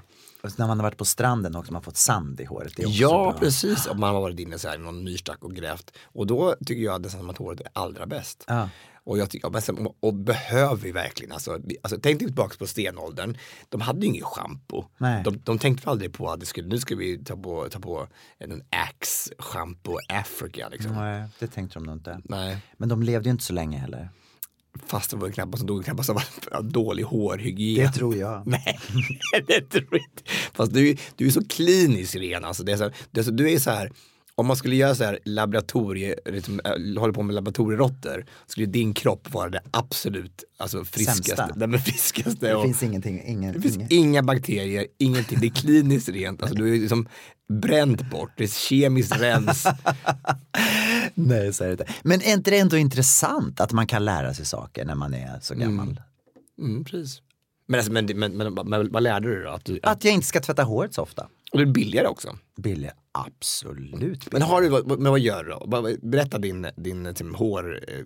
Och när man har varit på stranden också, man har fått sand i håret. Det är Ja, bra. precis. Och man har varit inne så här i någon myrstack och grävt. Och då tycker jag nästan att håret är allra bäst. Ja. Och, jag tycker, ja, men sen, och behöver vi verkligen, alltså, vi- alltså tänk dig tillbaka på stenåldern, de hade ju inget schampo. De, de tänkte aldrig på att det skulle, nu ska vi ta på, ta på en Axe shampoo Africa. Liksom. Nej, det tänkte de nog inte. Nej. Men de levde ju inte så länge heller. Fast det var knappast som dog knappast av dålig hårhygien. Det tror jag. [laughs] Nej, det tror jag inte. Fast du, du är så kliniskt ren. Alltså. Det är så, det är så, du är så här, om man skulle göra så här laboratorie, liksom, äh, håller på med laboratorieråttor, skulle din kropp vara det absolut alltså, friskaste. Den friskaste. Det och- finns ingenting, ingen, det finns ingen. inga bakterier, ingenting. Det är kliniskt rent. Alltså, du är liksom bränt bort. Det är kemiskt rens. [laughs] Nej, så är det inte. Men är inte det ändå intressant att man kan lära sig saker när man är så gammal? Mm, precis. Men, alltså, men, men, men, vad lärde du dig då? Att du, Att jag inte ska tvätta håret så ofta. och det är billigare också. Billig, absolut. Men, har du, men vad gör du då? Berätta din, din liksom, hår, eh.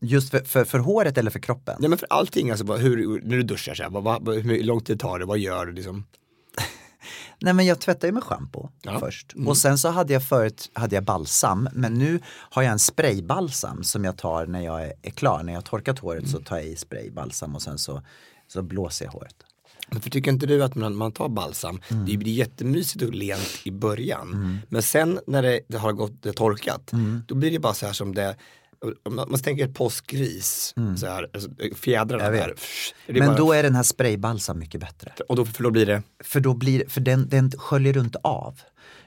Just för, för, för håret eller för kroppen? Nej men för allting, alltså, hur, när du duschar, så här, vad, hur lång tid tar det, vad gör du? Liksom? [laughs] Nej men jag tvättar ju med schampo Ja. först. Mm. Och sen så hade jag förut hade jag balsam. Men nu har jag en spraybalsam som jag tar när jag är, är klar. När jag har torkat håret så tar jag i spraybalsam och sen så, så blåser jag håret. För tycker inte du att man, man tar balsam, Mm. det blir jättemysigt och lent i början. Men sen när det, det har gått, det torkat, Mm. då blir det bara så här som det om man, man tänker ett påskgris, så här, alltså, fjädrarna Mm. Jag vet. där. Det är Men bara- då är den här spraybalsam mycket bättre. Och då, för då blir det, För, då blir, för den, den sköljer du inte av.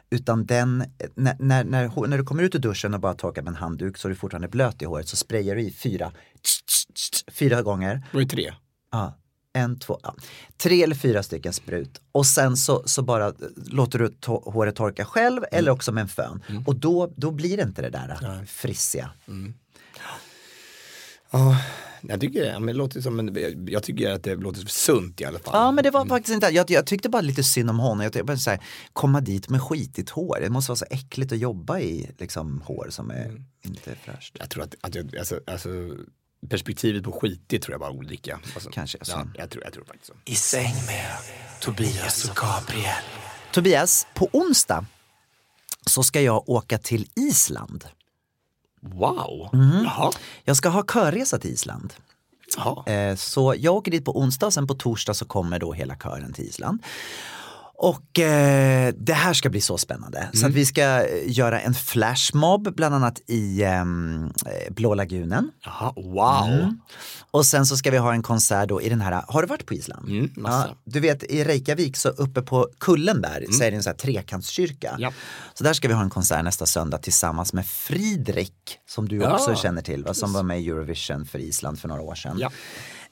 Utan den, när, när, när, när du kommer ut ur duschen och bara torkar med en handduk så är du fortfarande blöt i håret så sprayar du i fyra, fyra gånger. då är det tre. Ja, en, två, ja. tre eller fyra stycken sprut. Och sen så, så bara låter du to- håret torka själv eller också med en fön. Och då, då blir det inte det där frissiga. Ja, jag tycker, ja, men det låter som en, jag tycker att det låter sunt i alla fall. Ja men det var faktiskt inte, jag, jag tyckte bara lite synd om honom. Jag tyckte så här, komma dit med skitigt hår. Det måste vara så äckligt att jobba i liksom, hår som är inte fräscht. Jag tror att, att jag, alltså, alltså, perspektivet på skitigt tror jag var olika. Alltså, Kanske så. Ja, jag, tror, jag tror faktiskt så. I säng med Tobias och Gabriel. Tobias, på onsdag så ska jag åka till Island. Wow, Mhm. jaha. Jag ska ha körresa till Island. jaha. Eh, Så jag åker dit på onsdag, sen på torsdag så kommer då hela kören till Island. Och eh, det här ska bli så spännande. Så att vi ska eh, göra en flashmob bland annat i ehm, eh, Blå lagunen. Jaha, wow. Mm. Och sen så ska vi ha en konsert då i den här, har du varit på Island? Mm. Mm. du vet i Reykjavik så uppe på kullen där så är det en sån här trekantskyrka. Ja. Så där ska vi ha en konsert nästa söndag tillsammans med Fridrik som du Ja, också känner till, va? som var med i Eurovision för Island för några år sedan.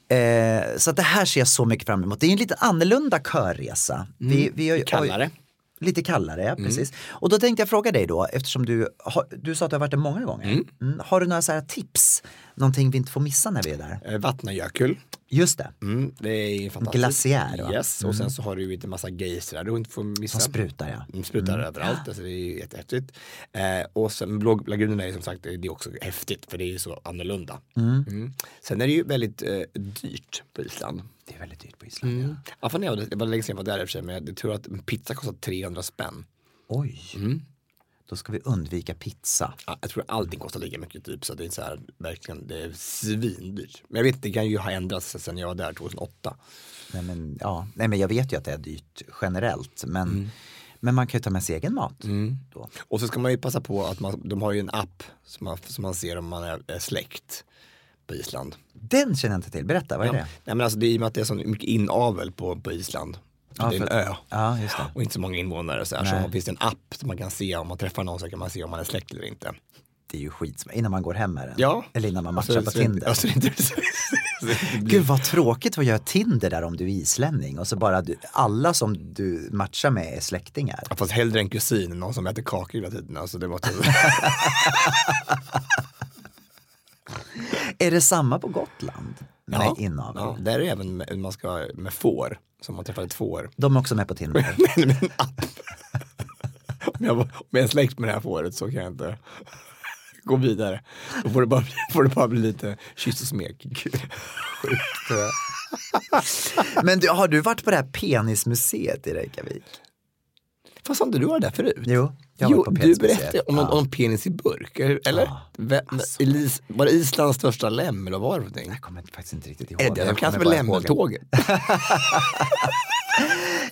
Eh, så att det här ser jag så mycket fram emot. Det är en lite annorlunda körresa. Vi, vi har, Kallare. Lite kallare, ja, precis. Och då tänkte jag fråga dig då, eftersom du, har, du sa att du har varit där många gånger. Mm. Har du några så här tips? Någonting vi inte får missa när vi är där? Eh, Vatnajökull. Just det, Mm, det är fantastiskt. Glaciär, va? Yes, och sen så har du ju en massa geysrar du inte får missa. som sprutar ja. De sprutar överallt, alltså det är ju jättehäftigt. Eh, och sen Blå lagunen är ju som sagt, det är också häftigt för det är ju så annorlunda. Mm. Sen är det ju väldigt eh, dyrt på Island. Det är väldigt dyrt på Island. Mm. Ja, fan, jag, det var länge sedan jag var där i och för sig, men jag tror att en pizza kostar 300 spänn. Oj, då ska vi undvika pizza. Ja, jag tror allting kostar lika mycket typ, så det är så här, verkligen, det är svindyrt. Men jag vet, det kan ju ha ändrats sen jag var där 2008. Nej men, ja. Nej, men jag vet ju att det är dyrt generellt, men, men man kan ju ta med sig egen mat. Då. Och så ska man ju passa på att man, de har ju en app som man, som man ser om man är, är släkt på Island. Den känner jag inte till, berätta, vad är Ja. det? Nej, men alltså, det är i och med att det är så mycket inavel på, på Island. Ja, det är en för- ö. Ja. Och inte så många invånare. Så, här, Nej. så finns det en app som man kan se om man träffar någon så kan man se om man är släkt eller inte. Det är ju skit, innan man går hem med den. Ja. Eller innan man Alltså, matchar på så det- Tinder. Alltså, [laughs] blir- Gud vad tråkigt att göra Tinder där om du är islänning och så bara du, alla som du matchar med är släktingar. Ja, Fast hellre en kusin än någon som äter kakor hela tiden. Alltså, det var [laughs] Är det samma på Gotland? Med inavel? ja, där är även med, man ska med får. Som man träffar ett får. De är också med på Tinder. [laughs] Men med en app. om, jag, om jag är släkt med det här fåret så kan jag inte gå vidare. Då får det bara, bli- får det bara bli lite kyss och smek. Men du, har du varit på det här penismuseet i Reykjavik? Fast har inte du varit där förut? Jo, jag jo du berättade om, Ja. om penis i burk, eller? Ja. Vem- Alltså. Elis, var det Islands största lem eller vad var det för någonting? Jag kommer faktiskt inte riktigt ihåg. Är det, de kallas ihåg- lämmeltåget? [laughs]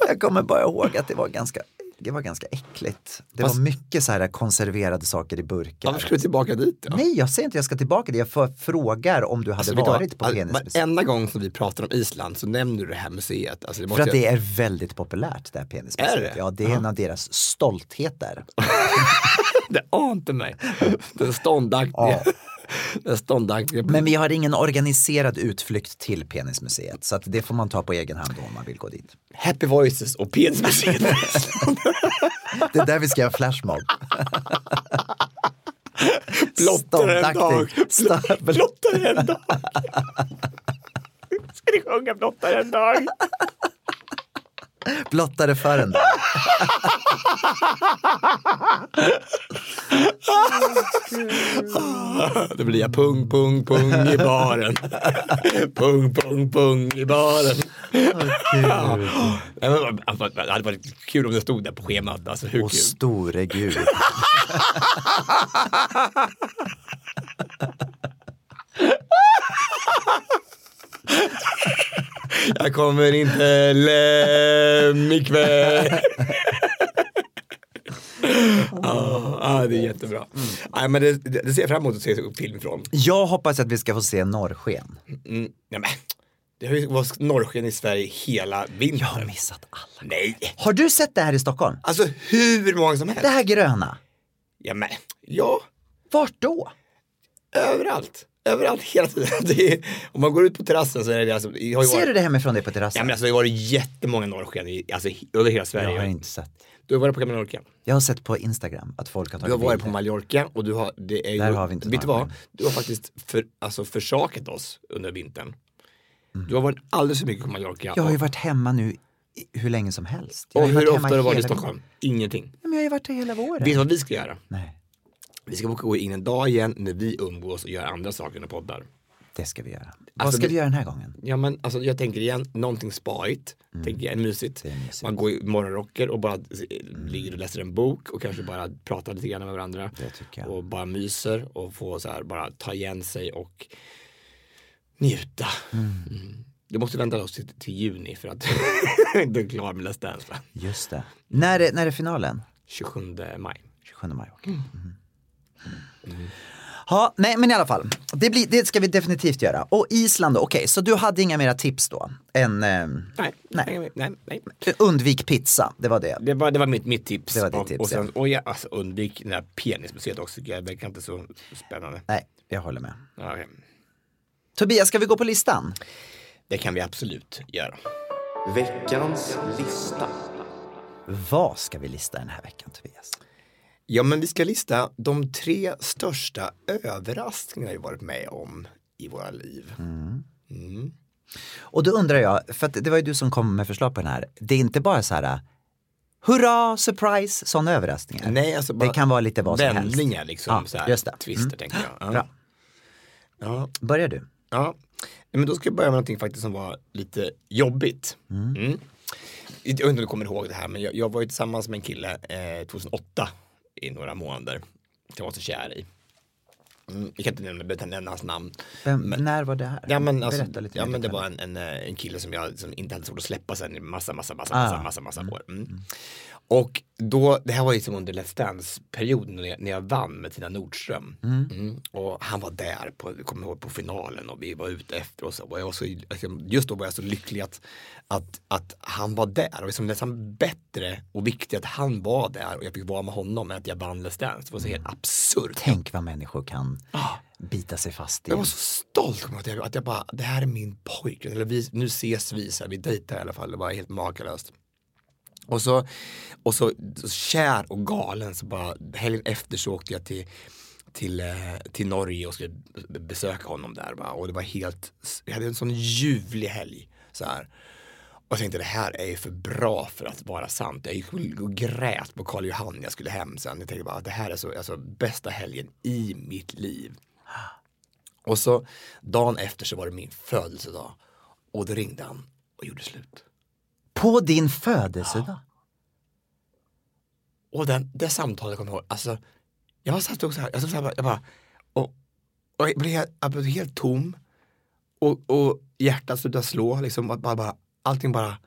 Jag kommer bara ihåg att det var ganska det var ganska äckligt. Det Fast- var mycket så här konserverade saker i burkar. Varför ska du tillbaka dit då? Nej, jag säger inte jag ska tillbaka dit. Jag för, frågar om du hade Alltså, varit på Alltså, penismuseet. Varenda gång som vi pratar om Island så nämner du det här museet. Alltså, det För att jag- det är väldigt populärt det här penismuseet. Är det? Ja, det är en av deras stoltheter. [laughs] det ante mig. [laughs] Den ståndaktiga. Den ståndaktiga. Men vi har ingen organiserad utflykt till penismuseet. Så att det får man ta på egen hand om man vill gå dit. Happy Voices och penismuseet. [laughs] Det är där vi ska göra flashmob. Blottar en dag. Blottar en dag. Ska ni sjunga Blottar en dag? Blottare för en dag. [laughs] Det blir jag pung, pung, pung i baren. Pung, pung, pung i baren. Ja. Alltså, Det hade varit kul om det stod där på schemat. Alltså, hur Och kul? store gud. [laughs] Jag kommer inte lem ikväll. [laughs] Ja, ja, det är jättebra. Nej, men det, det, det ser jag fram emot att se film från. Jag hoppas att vi ska få se norrsken. Mm, nej, men, det har ju varit norrsken i Sverige hela vintern. Jag har missat alla. Nej, Har du sett det här i Stockholm? alltså hur många som helst. Det här gröna. Ja, men, ja, Vart då? överallt. Överallt hela tiden. [laughs] Är, om man går ut på terrassen så är det alltså, ju Ser varit, du det hemifrån dig på terrassen? Ja, men alltså, det har varit jättemånga norrsken i, alltså, över hela Sverige. jag har inte sett. Du har varit på Mallorca. Jag har sett på Instagram att folk har Du tagit har varit på bilder. Mallorca och du har, det är ju, Där har vi inte vet du vad? Du har faktiskt för, alltså försakat oss under vintern. Du har varit alldeles för mycket på Mallorca. Mm. Jag har ju varit hemma nu hur länge som helst. Jag och ju hur ofta har du varit i Stockholm? Ingenting. Men jag har ju varit där hela våren. Vet du vad vi ska göra? Nej, Vi ska boka gå in en dag igen när vi umgås och gör andra saker än poddar. det ska vi göra. vad Alltså, ska vi- göra den här gången? Ja men alltså jag tänker igen, någonting sparigt, tänker jag, mysigt. Mm. Mysigt. Man går i morgonrocker och bara eh, ligger och läser en bok och kanske bara pratar lite grann med varandra. Och bara myser och får så här bara ta igen sig och njuta. Mm. Du måste vänta oss till, till juni för att [laughs] inte är klar med Let's Dance. Just det. När är, när är finalen? 27 maj. 27 maj. okej. Ja, nej men i alla fall. Det, blir, det ska vi definitivt göra. Och Island då, okej, så du hade inga mera tips då? Än eh, Nej, Nej. nej, nej, nej. undvik pizza, det var det. Det var, det var mitt, mitt tips. Det var ditt och, tips, och, sen, ja. och jag, alltså, undvik det där penismuseet också, jag verkar inte så spännande. Nej, jag håller med. Ja, okej. Tobias, ska vi gå på listan? Det kan vi absolut göra. Veckans lista. Vad ska vi lista den här veckan Tobias? Ja, men vi ska lista de tre största överraskningarna vi varit med om i våra liv. Och då undrar jag, för att det var ju du som kom med förslag på den här. Det är inte bara så här hurra, surprise, sådana överraskningar. Nej, alltså det kan vara lite vad som helst. vändningar, liksom, Ja, så här, just det. twister Mm. tänker jag. Ja. Bra. Ja, Börjar du? ja. Men då ska jag börja med någonting faktiskt som var lite jobbigt. Mm. Jag vet inte om du kommer ihåg det här, men jag, jag var ju tillsammans med en kille eh, 2008 i några månader. Jag var så kär i. Mm, jag kan inte nämna, inte nämna hans namn. Vem, när var det här? Ja men, alltså, lite ja, men det var en, en, eh, en kille som jag som inte hade svårt att släppa sen i massa, massa, massa, Ah. massa, massa, massa år. Mm. Och då, det här var ju som under Let's Dance-perioden när, jag- när jag vann med Tina Nordström. Mm. Och han var där, på, kommer ihåg, på finalen och vi var ute efter och så. Och jag var så, liksom, just då var jag så lycklig att, att, att han var där. Och liksom nästan bättre och viktigt att han var där och jag fick vara med honom än att jag vann Let's Dance. Det var så helt absurt. Tänk vad människor kan bita sig fast i. Jag var så stolt att jag, att jag bara, det här är min pojke. Eller vi, nu ses vi, så här, vi dejtar i alla fall. Det var helt makalöst. Och så, och så, så kär och galen så bara helgen efter så åkte jag till till, eh, till Norge och skulle besöka honom där. Va? Och det var helt, jag hade en sån ljuvlig helg. Så här. Och jag tänkte det här är ju för bra för att vara sant. Jag gick och grät på Karl Johan när jag skulle hem sen. Jag tänkte bara det här är så, alltså bästa helgen i mitt liv. Och så dagen efter så var det min födelsedag. Och då ringde han och gjorde slut. På din födelsedag? Och den, det samtalet kommer jag ihåg, alltså jag satt också här, jag, stod så här, jag bara, och, och jag, blev, helt- jag blev helt tom och, och hjärtat slutade slå, liksom, och bara, bara, allting bara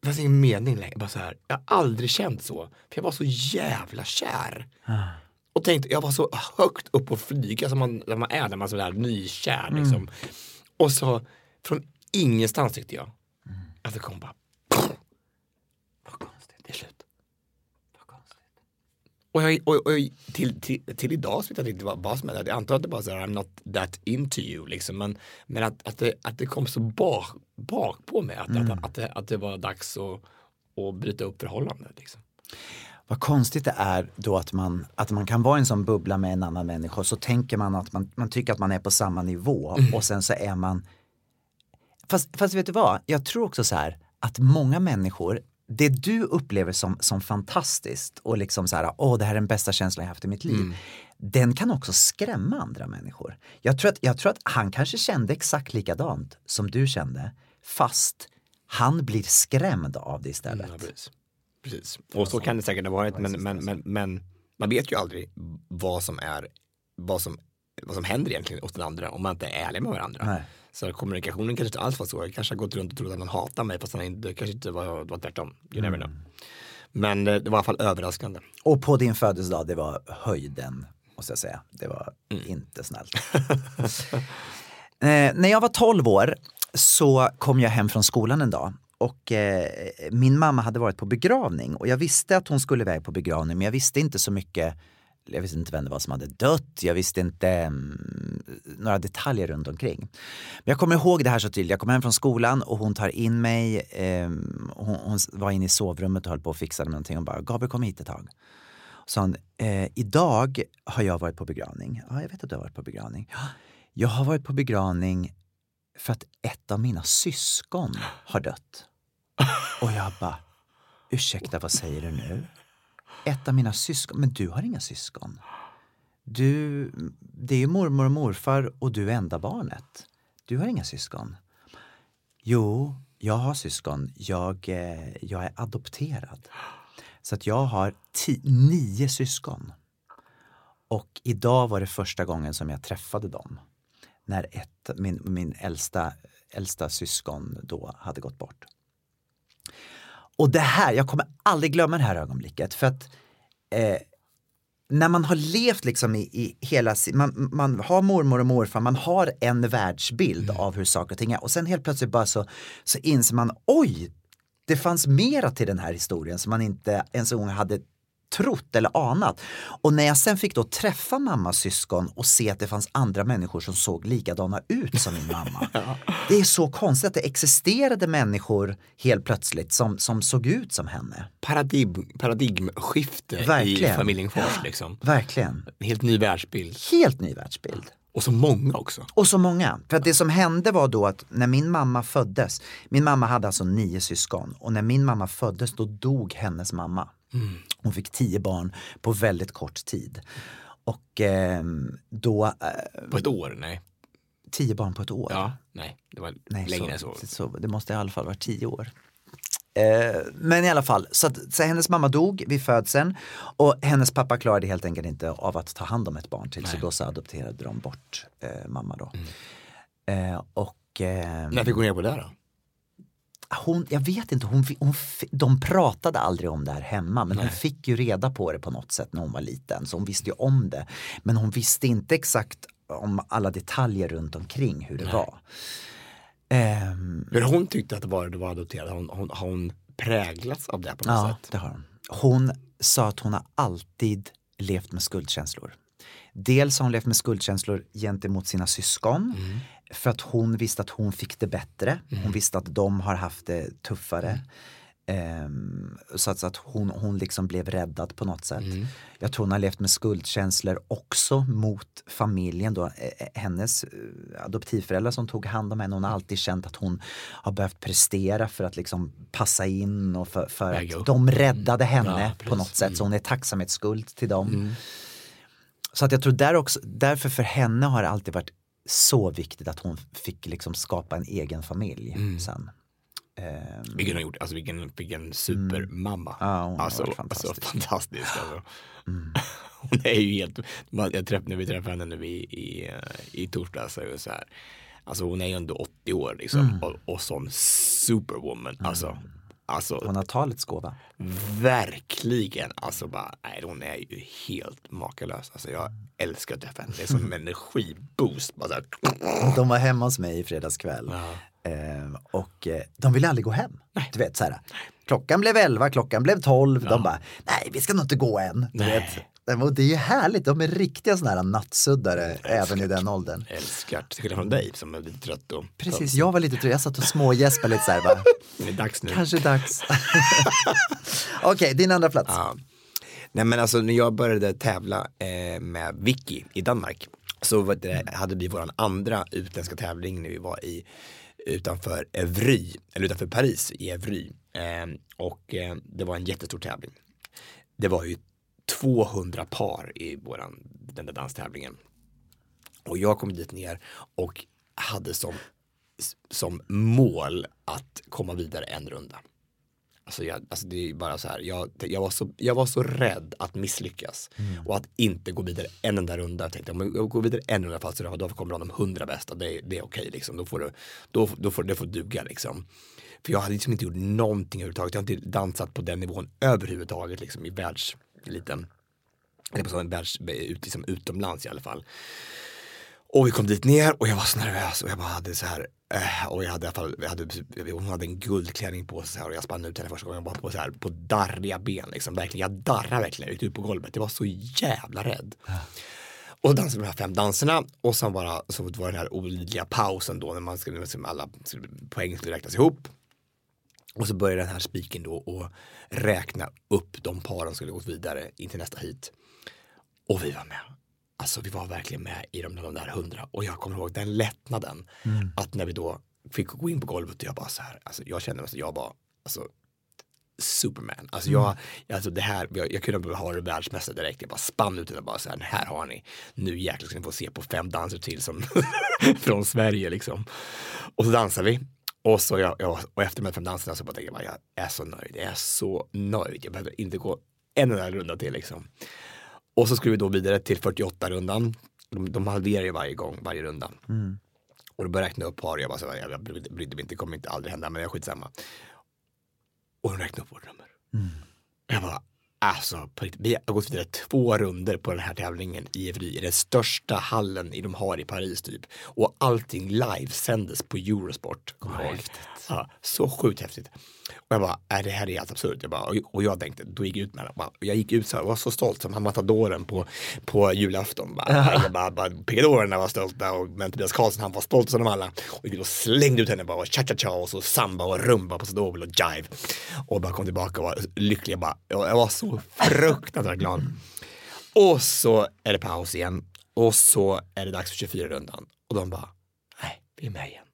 det fanns ingen mening längre. Bara så här, jag har aldrig känt så. För jag var så jävla kär. Och tänkte, jag var så högt upp och flyga som man, man är när man är sådär nykär. Liksom. Och så från ingenstans tyckte jag att det kom bara, vad konstigt, det är slut. Vad konstigt. Och, jag, och, och till, till, till idag så vet jag inte vad, vad som hände. Jag antar att det bara så här, I'm not that into you liksom. Men, men att, att, det, att det kom så bak, bak på mig. Att, att, att, det, att det var dags att, att bryta upp förhållandet. Liksom. Vad konstigt det är då att man, att man kan vara i en sån bubbla med en annan människa och så tänker man att man, man tycker att man är på samma nivå och sen så är man Fast, fast vet du vad, jag tror också så här att många människor det du upplever som, som fantastiskt och liksom så här, åh det här är den bästa känslan jag haft i mitt liv. Den kan också skrämma andra människor. Jag tror, att, jag tror att han kanske kände exakt likadant som du kände, fast han blir skrämd av det istället. Ja, precis. precis. Och så kan det säkert ha varit, men, men, men, men man vet ju aldrig vad som är, vad som, vad som händer egentligen hos den andra om man inte är ärlig med varandra. Nej. Så kommunikationen kanske inte alls var så. Jag kanske har gått runt och trott att han hatar mig fast han inte, kanske inte var, var tvärtom. You never know. Men eh, det var i alla fall överraskande. Och på din födelsedag, det var höjden, måste jag säga. Det var inte snällt. [laughs] eh, när jag var 12 år så kom jag hem från skolan en dag och eh, min mamma hade varit på begravning och jag visste att hon skulle iväg på begravning men jag visste inte så mycket jag visste inte vem det var som hade dött, jag visste inte mm, några detaljer runt omkring. Men jag kommer ihåg det här så tydligt, jag kom hem från skolan och hon tar in mig, eh, hon, hon var inne i sovrummet och höll på och fixade med någonting och bara “Gabriel kom hit ett tag” sa hon, eh, idag har jag varit på begravning. Ja, jag vet att du har varit på begravning. "Ja, Jag har varit på begravning för att ett av mina syskon har dött. Och jag bara, ursäkta vad säger du nu? Ett av mina syskon, men du har inga syskon. Du, det är ju mormor och morfar och du är enda barnet. Du har inga syskon. Jo, jag har syskon. Jag, eh, jag är adopterad. Så att jag har tio, nio syskon. Och idag var det första gången som jag träffade dem. När ett, min, min äldsta, äldsta syskon då hade gått bort. Och det här, jag kommer aldrig glömma det här ögonblicket för att eh, när man har levt liksom i, i hela man, man har mormor och morfar, man har en världsbild av hur saker och ting är och sen helt plötsligt bara så, så inser man oj, det fanns mera till den här historien som man inte ens en gång hade trott eller anat. Och när jag sen fick då träffa mammas syskon och se att det fanns andra människor som såg likadana ut som min mamma. [laughs] Det är så konstigt att det existerade människor helt plötsligt som, som såg ut som henne. Paradigm, paradigmskifte i Verkligen. familjen Fors. Liksom. Verkligen. En helt ny världsbild. Helt ny världsbild. Och så många också. Och så många. För att det som hände var då att när min mamma föddes, min mamma hade alltså nio syskon och när min mamma föddes då dog hennes mamma. Hon fick tio barn på väldigt kort tid. Och ehm, då, eh, På ett år? Nej. tio barn på ett år. Ja, nej. Det var Nej, längre än så. så, så. Det måste i alla fall vara tio år. Eh, men i alla fall, så, att, så hennes mamma dog vid födseln och hennes pappa klarade helt enkelt inte av att ta hand om ett barn till så då så adopterade de bort eh, mamma då. Eh, och eh, När fick hon reda på det då? Hon, jag vet inte, hon, hon, de pratade aldrig om det här hemma men hon fick ju reda på det på något sätt när hon var liten så hon visste ju om det. Men hon visste inte exakt om alla detaljer runt omkring hur det var. Ehm, Men hon tyckte att det var, det var adopterad. Har hon, hon, har hon präglats av det på något Ja, sätt? det har hon. Hon sa att hon har alltid levt med skuldkänslor. Dels har hon levt med skuldkänslor gentemot sina syskon. Mm. För att hon visste att hon fick det bättre. Hon visste att de har haft det tuffare. Mm. Ehm, så att, så att hon, hon liksom blev räddad på något sätt. Mm. Jag tror hon har levt med skuldkänslor också mot familjen. Då. Eh, Hennes eh, adoptivföräldrar som tog hand om henne, hon har alltid känt att hon har behövt prestera för att liksom passa in och för, för att de räddade henne Ja, på. Mm. något sätt. Så hon är tacksamhetsskuld till dem. Så att jag tror där också, därför för henne har det alltid varit så viktigt att hon fick liksom skapa en egen familj Mm. sen. Ehm, Vilken, har gjort, alltså vilken, vilken supermamma. Ja, hon har alltså, varit Alltså, fantastisk. fantastisk alltså. [laughs] Hon är ju helt, jag träff, när vi träffade henne nu i, i, i torsdags så så här. Alltså hon är ju ändå 80 år liksom och, och sån superwoman. Alltså Alltså Hon har talets gåva. verkligen, alltså bara, nej hon är ju helt makalös. Alltså jag älskar henne, det är som en [laughs] energiboost. Bara. De var hemma hos mig i fredags kväll. Eh, och eh, de ville aldrig gå hem. Du vet så här. Klockan blev 11, klockan blev 12. De bara, nej vi ska nog inte gå än. Du Nej. vet. Det är ju härligt, de är riktiga sådana här nattsuddare även i den åldern. Älskar, till skillnad från dig som är lite trött och Precis, jag var lite trött, jag satt och smågäspade lite så här. Bara, [laughs] det är dags nu. Kanske dags. [laughs] Okej, din andra plats. Ja. Nej men alltså när jag började tävla eh, med Vicky i Danmark så det, hade vi vår andra utländska tävling när vi var i utanför Evry, eller utanför Paris i Evry. Eh, och eh, det var en jättestor tävling. Det var ju 200 par i våran, den där danstävlingen. Och jag kom dit ner och hade som, som mål att komma vidare en runda. Alltså, jag, alltså det är bara så här, jag, jag, var så, jag var så rädd att misslyckas och att inte gå vidare en enda runda. Jag tänkte om jag går vidare en runda fast då kommer de hundra bästa, det, det är okej liksom. Då får, det, då, då får det får duga liksom. För jag hade liksom inte gjort någonting överhuvudtaget. Jag har inte dansat på den nivån överhuvudtaget liksom i liten. Eller på sån världs, ut, liksom utomlands i alla fall. Och vi kom dit ner och jag var så nervös och jag bara hade så här eh, och jag hade i alla fall, jag hade, hon hade en guldklänning på sig så här, och jag spann ut henne första gången bara på så här på darriga ben liksom, verkligen, jag darrade verkligen ut, ut på golvet, jag var så jävla rädd. Och så dansade de här fem danserna och sen bara så var det den här olidliga pausen då när man skulle, liksom alla poäng skulle räknas ihop. Och så började den här spiken då och räkna upp de paren som skulle gått vidare in till nästa hit. Och vi var med. Alltså vi var verkligen med i de, de där hundra och jag kommer ihåg den lättnaden att när vi då fick gå in på golvet och jag bara så här, alltså jag kände mig som jag var, alltså Superman. Alltså jag, alltså det här, jag, jag kunde ha det världsmästare direkt. Jag bara spann ut det och bara så här, här har ni. Nu jäklar ska ni få se på fem danser till som [laughs] från Sverige liksom. Och så dansar vi. Och, så jag, jag, och efter de här fem danserna så bara tänkte jag, jag är så nöjd. Jag är så nöjd. Jag behöver inte gå en enda runda till liksom. Och så skulle vi då vidare till 48 rundan. De, de halverar ju varje gång, varje runda. Och då började jag räkna upp par. Jag bara så jag brydde mig inte, det kommer inte aldrig hända, men jag skitsamma. Och de räknade upp vårt nummer. Jag bara, alltså, vi har gått vidare två runder på den här tävlingen i Evry, den största hallen i de har i Paris typ. Och allting livesändes på Eurosport. kommer. Ja, så sjukt häftigt. Och jag bara, är det här är helt absurt. Jag bara, och, jag tänkte, då gick jag ut med det. Bara, jag gick ut så här, var så stolt som matadoren på, på julafton. Bara, jag bara, bara, var stolta och men Tobias Karlsson han var stolt som de alla. Och jag gick och slängde ut henne bara och cha-cha-cha och så samba och rumba på Sadobel och jive. Och bara kom tillbaka och var lycklig. Jag, bara, jag var så fruktansvärt glad. Och så är det paus igen. Och så är det dags för 24-rundan. Och de bara, nej, vi är med igen.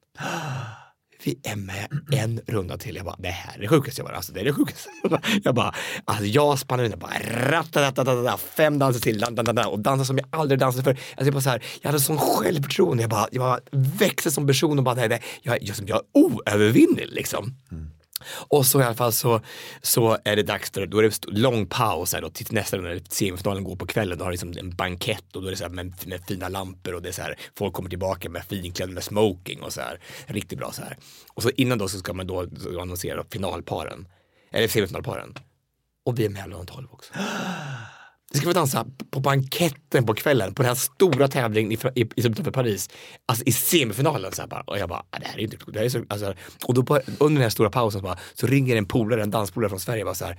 Vi är med en runda till. Jag bara, det här är det sjukaste jag bara, alltså det är det sjukaste. [laughs] Jag bara, alltså jag spannar in bara, fem danser till, dan, dan, dan, och dansar som jag aldrig dansat för. Alltså jag bara så här, jag hade sån självförtroende, jag bara, jag bara växte som person och bara, nej, nej, jag, jag, jag är oövervinnelig liksom. Mm. Och så i alla fall så, så är det dags, för, då är det lång paus här då, till nästa runda, semifinalen går på kvällen, då har det liksom en bankett och då är det så här med, med fina lampor och det är så här, folk kommer tillbaka med finklädda med smoking och så här, riktigt bra så här. Och så innan då så ska man då annonsera finalparen, eller semifinalparen. Och vi är med mellan 12 också. [gasps] [gasps] Vi ska få dansa på banketten på kvällen på den här stora tävlingen i, i, i utanför Paris. Alltså i semifinalen. Så här bara, och jag bara, ah, det här är inte klokt. Det här är så, alltså, och då på, under den här stora pausen så, bara, så ringer en polare, en danspolare från Sverige bara så här.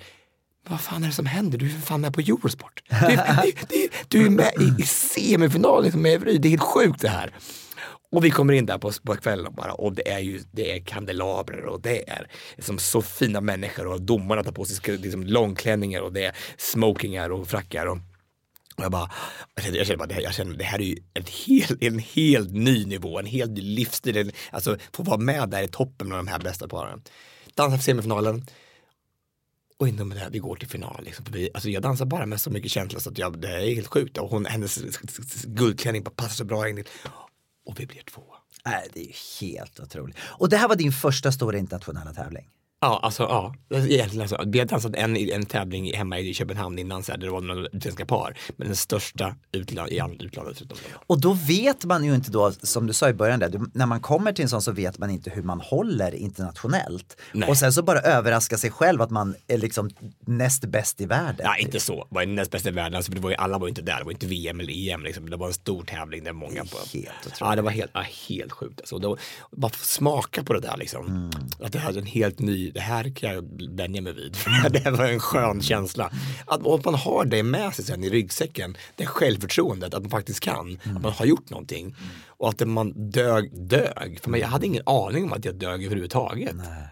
Vad fan är det som händer? Du är för fan med på Eurosport. Du, är- du, du, du är med i, i semifinalen liksom, med Evry. Det är helt sjukt det här. Och vi kommer in där på, på kvällen och bara, och det är ju det är kandelabrer och det är liksom så fina människor och domarna tar på sig liksom långklänningar och det är smokingar och frackar. Och, och jag bara, jag känner, jag känner bara, det här, jag känner, det här är ju ett helt, en helt ny nivå, en helt ny livsstil. En- Alltså få vara med där i toppen med de här bästa paren. Dansar för semifinalen. Och inom det här, vi går till final. Liksom. Vi, alltså jag dansar bara med så mycket känsla så att jag, det är helt sjukt. Och hon, hennes guldklänning bara passar så bra in. Och vi blir två. Nej, det är ju helt otroligt. Och det här var din första stora internationella tävling? Ja, alltså ja. Egentligen alltså, vi har dansat en, en tävling hemma i Köpenhamn innan så här, där det var några utländska par. Men den största utland, i utlandet förutom. Och då vet man ju inte då, som du sa i början där, du, när man kommer till en sån så vet man inte hur man håller internationellt. Nej. Och sen så bara överraska sig själv att man är liksom näst bäst i världen. Ja, inte så. Var näst bästa i världen. Alltså, det var ju, alla var ju inte där. Det var inte VM eller EM. Liksom. Det var en stor tävling där många på. Helt. Ja, det var helt, ja, helt sjukt. Alltså. Det var, bara smaka på det där liksom. Mm. Att det här är en helt ny, det här kan jag vänja mig vid. [laughs] det var en skön känsla. Att, man har det med sig sen i ryggsäcken. Det självförtroendet att man faktiskt kan. Att man har gjort någonting. Och att man dög, dög. För mig, jag hade ingen aning om att jag dög överhuvudtaget. Nej.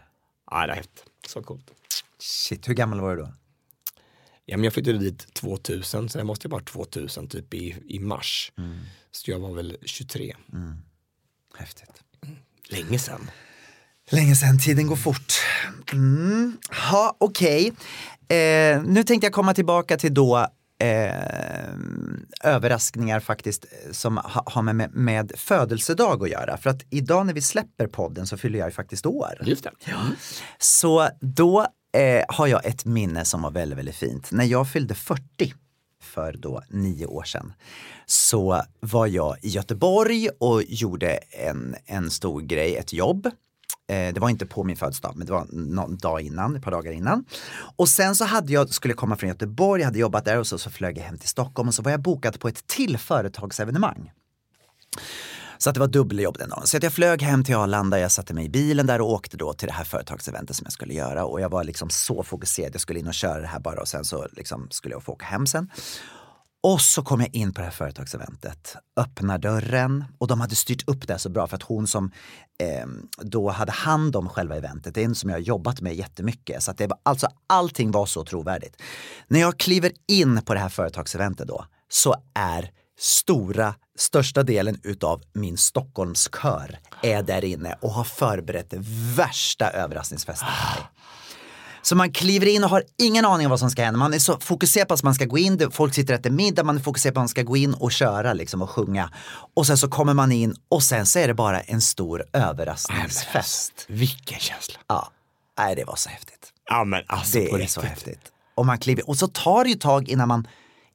Ja, det är häftigt. Så coolt. Shit, hur gammal var du då? Ja, men jag flyttade dit 2000, så jag måste ha varit 2000 typ i, i mars. Så jag var väl 23. Häftigt. Länge sedan. Länge sedan, tiden går fort. Mm. Ha, okej. Eh, nu tänkte jag komma tillbaka till då eh, överraskningar faktiskt eh, som ha, har med, med, födelsedag att göra. För att idag när vi släpper podden så fyller jag ju faktiskt år. Just det. Så då eh, har jag ett minne som var väldigt, väldigt fint. När jag fyllde 40 för då nio år sedan så var jag i Göteborg och gjorde en, en stor grej, ett jobb. Eh, det var inte på min födelsedag, men det var någon dag innan, ett par dagar innan. Och sen så hade jag, skulle komma från Göteborg, jag hade jobbat där och så, så flög jag hem till Stockholm och så var jag bokad på ett till företagsevenemang. Så att det var dubbeljobb den dagen. Så att jag flög hem till Arlanda, jag satte mig i bilen där och åkte då till det här företagseventet som jag skulle göra. Och jag var liksom så fokuserad, jag skulle in och köra det här bara och sen så liksom skulle jag få åka hem sen. Och så kom jag in på det här företagseventet, öppnar dörren och de hade styrt upp det så bra för att hon som eh, då hade hand om själva eventet, det är en som jag har jobbat med jättemycket. Så att det var, alltså allting var så trovärdigt. När jag kliver in på det här företagseventet då så är stora, största delen utav min Stockholmskör är där inne och har förberett värsta överraskningsfesten för mig. Så man kliver in och har ingen aning om vad som ska hända. Man är så fokuserad på att man ska gå in, folk sitter och äter middag, man är fokuserad på att man ska gå in och köra liksom och sjunga. Och sen så kommer man in och sen så är det bara en stor överraskningsfest. Vilken känsla. Ja, nej det var så häftigt. Ja, men alltså Det på är riktigt. så häftigt. Och man kliver, och så tar det ju tag innan man,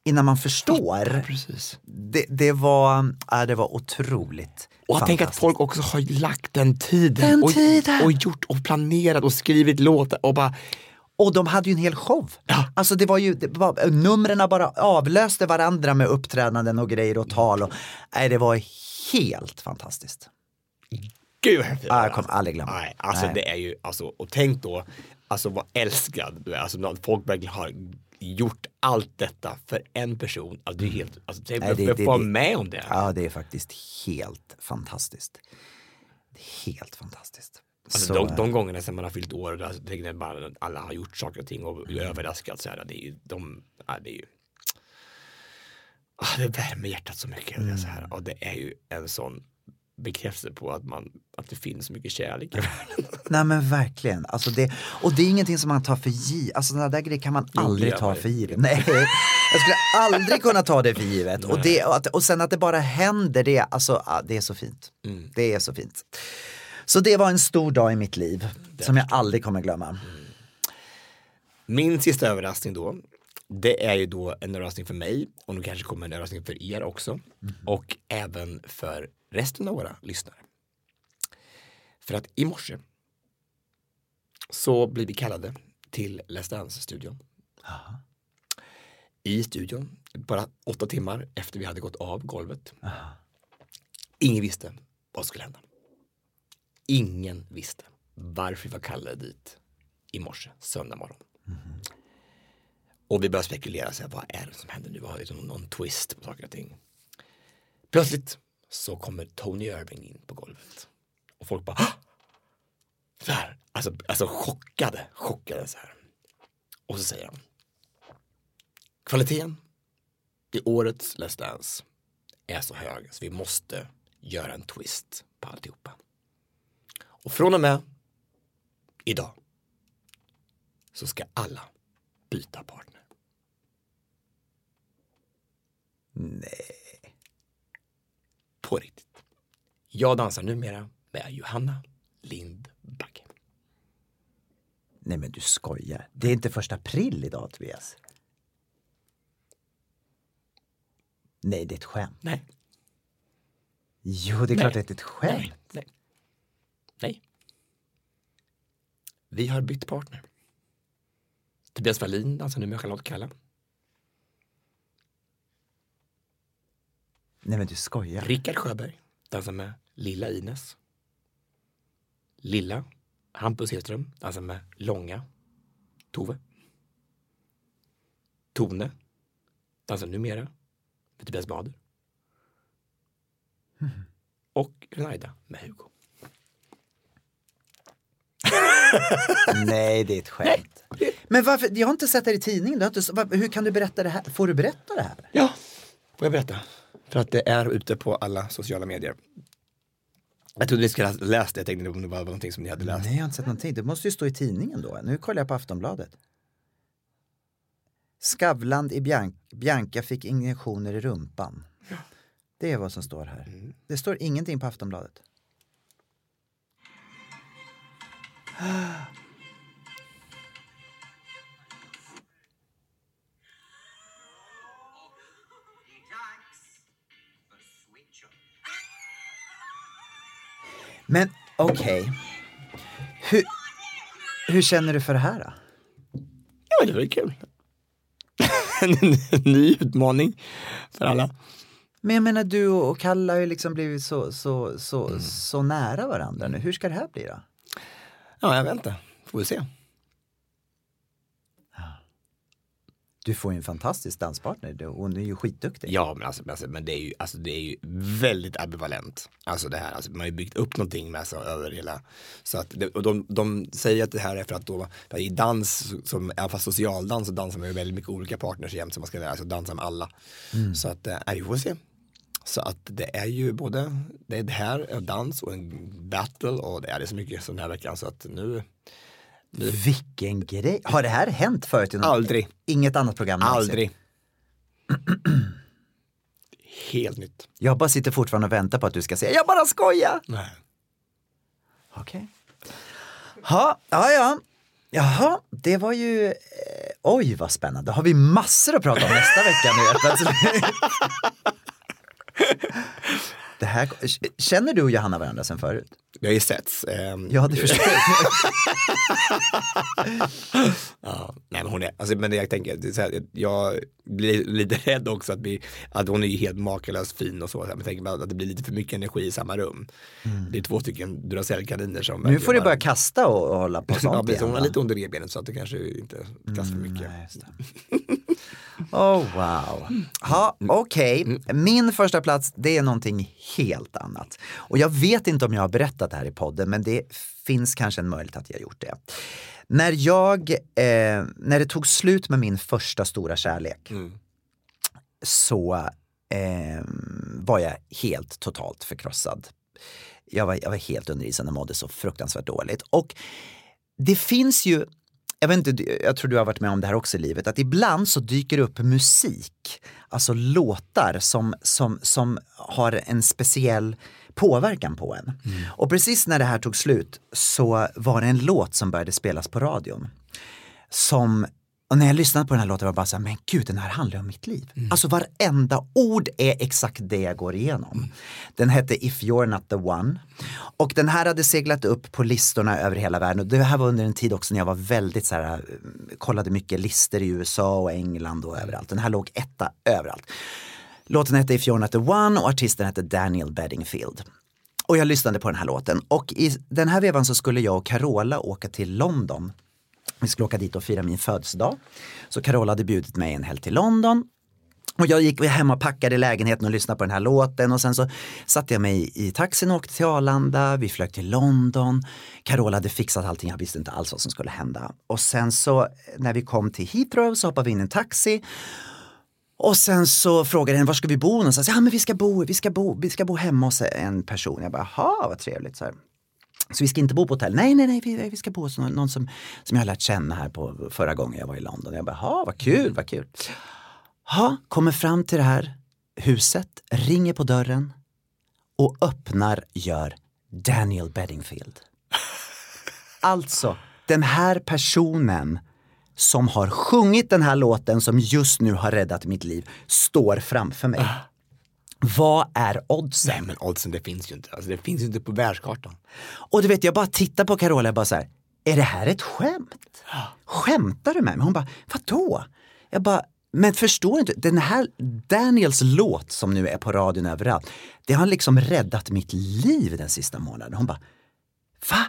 innan man förstår. Precis. Det, det, var, ja, det var otroligt Och tänk att folk också har lagt den tiden. Den och, tiden. och gjort och planerat och skrivit låtar och bara Och de hade ju en hel show. Alltså det var ju, det var, numren bara avlöste varandra med uppträdanden och grejer och tal. Och, nej, det var helt fantastiskt. Gud vad häftigt. Ja, jag kommer aldrig glömma. Nej, alltså Nej. det är ju, alltså, och tänk då, alltså vad älskad du är, alltså folk verkligen har gjort allt detta för en person. Alltså det är helt, alltså tänk Nej, det- att det- få vara med om det. Ja, det är faktiskt helt fantastiskt. Helt fantastiskt. Alltså Så, de, de gångerna sen man har fyllt år, alltså, när bara alla har gjort saker och ting och överraskat så här, det är ju, de, ja, det är ju ah, det värmer hjärtat så mycket. Det, är så här. Och det är ju en sån bekräftelse på att, man, att det finns så mycket kärlek i [laughs] världen. Nej men verkligen. Alltså det, och det är ingenting som man tar för givet. Alltså sådana där grejer kan man Jo, aldrig det ta för givet. Nej, jag skulle aldrig kunna ta det för givet. Och, det, och, att, och sen att det bara händer, det, alltså, det är så fint. Mm. Det är så fint. Så det var en stor dag i mitt liv som jag aldrig kommer glömma. Min sista överraskning då, det är ju då en överraskning för mig och nu kanske kommer en överraskning för er också och även för resten av våra lyssnare. För att i morse så blir vi kallade till Let's Dance-studion. I studion, bara åtta timmar efter vi hade gått av golvet. Ingen visste vad som skulle hända. Ingen visste varför vi var kallade dit i morse, söndag morgon. Och vi börjar spekulera, så här, vad är det som händer nu? Vad har liksom någon twist på saker och ting? Plötsligt så kommer Tony Irving in på golvet. Och folk bara så här, alltså, alltså chockade, chockade så här. Och så säger han Kvaliteten i årets Let's Dance är så hög så vi måste göra en twist på alltihopa. Och från och med idag så ska alla byta partner. Nej. På riktigt. Jag dansar numera med Johanna Lind Bagge. Nej men du skojar. Det är inte första april idag Tobias. Nej, det är ett skämt. Nej. Jo, det är klart att det är ett skämt. Nej. Nej. Nej. Vi har bytt partner. Tobias Wallin dansar nu med Charlotte Kalla. Nej men du skojar. Rickard Sjöberg dansar med Lilla Ines. Lilla Hampus Hedström dansar med Långa Tove. Tone dansar numera med Tobias Bader. Och Renaida med Hugo. [laughs] Nej, det är ett skämt. Men varför? Jag har inte sett det i tidningen. Du har inte, hur kan du berätta det här? Får du berätta det här? Ja, får jag berätta? För att det är ute på alla sociala medier. Jag trodde ni skulle ha läst det, jag tänkte om det var någonting som ni hade läst. Nej, jag har inte sett någonting. Det måste ju stå i tidningen då. Nu kollar jag på Aftonbladet. Skavland i Bian Bianca fick injektioner i rumpan. Det är vad som står här. Det står ingenting på Aftonbladet. Men okej. Hur, hur känner du för det här då? Ja, det var kul. en [laughs] ny utmaning för alla. Men jag menar du och Kalle har ju liksom blivit så, så, så, så nära varandra nu. Hur ska det här bli då? Ja, jag vet inte. Får vi se. Du får ju en fantastisk danspartner och hon är ju skitduktig. Ja, men, alltså, men alltså, men det, är ju, alltså, det är ju väldigt ambivalent. Alltså det här, alltså, man har ju byggt upp någonting med alltså, över hela. Så att och de, de säger att det här är för att då, för i dans, som, i alla fall socialdans, så dansar man ju väldigt mycket olika partners jämt. Så man ska alltså, dansa med alla. Så att, äh, vi får se. Så att det är ju både, det är det här, en dans och en battle och det är det så mycket som den här veckan. Så att nu, Vilken grej! Har det här hänt förut? i något- aldrig, Inget annat program aldrig. Helt nytt. Jag bara sitter fortfarande och väntar på att du ska säga jag bara skojar. Nej. Okej. Ha, ja, ja. Jaha, det var ju, eh, oj vad spännande. Har vi massor att prata om nästa vecka nu? [laughs] det här, känner du och Johanna varandra sen förut? Vi har ju setts. ehm, Ja, det förstår jag. [laughs] Ja, nej men hon är, alltså, men jag tänker, det är så här, jag blir lite rädd också att, vi, att hon är ju helt makalöst fin och så, men jag tänker att det blir lite för mycket energi i samma rum. Det är två stycken Duracellkaniner som Mm. Nu får du börja bara- kasta och, och hålla på [laughs] Ja, sånt hon igen. har va? lite ont i revbenen så att det kanske inte kastar för mycket. Nej. [laughs] Oh wow. Ja, okej. Min första plats, det är någonting helt annat. Och jag vet inte om jag har berättat det här i podden, men det finns kanske en möjlighet att jag gjort det. När jag, eh, när det tog slut med min första stora kärlek så eh, var jag helt totalt förkrossad. Jag var, jag var helt under isen och mådde så fruktansvärt dåligt. Och det finns ju, jag, vet inte, jag tror du har varit med om det här också i livet, att ibland så dyker det upp musik, alltså låtar som, som, som har en speciell påverkan på en. Och precis när det här tog slut så var det en låt som började spelas på radion. Som, och när jag lyssnade på den här låten var jag bara så här, men gud den här handlar om mitt liv. Alltså varenda ord är exakt det jag går igenom. Den hette If you're not the one. Och den här hade seglat upp på listorna över hela världen. Och det här var under en tid också när jag var väldigt så här, eh, kollade mycket listor i USA och England och överallt. Den här låg etta överallt. Låten hette If you're not the one och artisten hette Daniel Bedingfield. Och jag lyssnade på den här låten och i den här vevan så skulle jag och Carola åka till London. Vi skulle åka dit och fira min födelsedag. Så Carola hade bjudit mig en helg till London. Och jag gick hem och packade i lägenheten och lyssnade på den här låten och sen så satte jag mig i taxin och åkte till Arlanda, vi flög till London. Carola hade fixat allting, jag visste inte alls vad som skulle hända. Och sen så när vi kom till Heathrow så hoppade vi in i en taxi och sen så frågade jag henne, var ska vi bo någonstans? Ja men vi ska bo, vi ska bo, vi ska bo hemma hos en person. Jag bara, jaha vad trevligt. Så, här så vi ska inte bo på hotell? Nej, nej, nej, vi, vi ska bo hos någon, någon som, som jag har lärt känna här på förra gången jag var i London. Jag bara, vad kul, vad kul. Ja, kommer fram till det här huset, ringer på dörren och öppnar gör Daniel Bedingfield. [laughs] Alltså, den här personen som har sjungit den här låten som just nu har räddat mitt liv står framför mig. Vad är oddsen? Nej men oddsen det finns ju inte. Alltså, det finns ju inte på världskartan. Och du vet, jag bara tittar på Carola och bara så här, är det här ett skämt? Skämtar du med mig? Hon bara, vadå? Jag bara, men förstår inte, den här Daniels låt som nu är på radion överallt, det har liksom räddat mitt liv den sista månaden. Hon bara, va?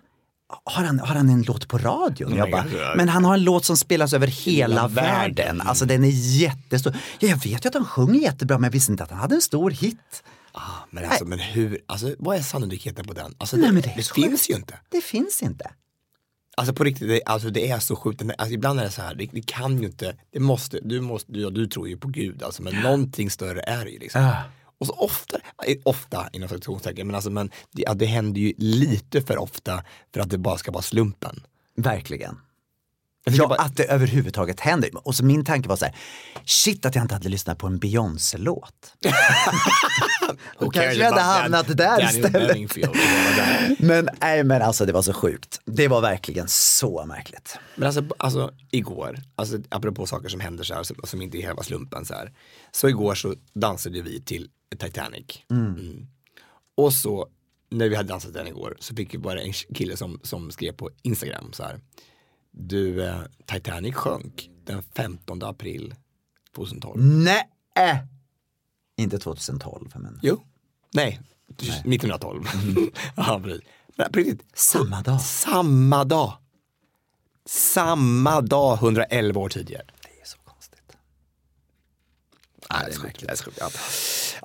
Har han, har han en låt på radion? Jag bara, men han har en låt som spelas över hela, världen. Alltså den är jättestor. Ja, jag vet ju att han sjunger jättebra men jag visste inte att han hade en stor hit. Ah, men alltså, men hur, alltså, vad är sannolikheten på den? Alltså, Nej, det det det finns ju inte. Det finns inte. Alltså på riktigt, det, alltså, det är så sjukt. Alltså, ibland är det så här, det, det kan ju inte, det måste, du, måste du, ja, du tror ju på Gud, alltså, men någonting större är det ju. Liksom. Ah. Och så ofta, eh, ofta inom citationstecken, men, alltså, men det, ja, det händer ju lite för ofta för att det bara ska vara slumpen. Verkligen. Jag Ja, bara- att det överhuvudtaget händer. Och så min tanke var så här, shit att jag inte hade lyssnat på en Beyoncé-låt. [laughs] Då kanske vi hade hamnat där Daniel istället. Men nej men alltså det var så sjukt. Det var verkligen så märkligt. Men alltså, alltså igår, alltså, apropå saker som händer så här, som, som inte är hela slumpen så här. Så igår så dansade vi till Titanic. Mm. Och så när vi hade dansat den igår så fick vi bara en kille som, som skrev på Instagram så här. Du, eh, Titanic sjönk den 15 april 2012. Nej! Inte 2012 men Jo, nej, 1912. [laughs] ja, precis. Men på riktigt, samma dag. samma dag. Samma dag 111 år tidigare. Det är så konstigt. Ja, det är märkligt.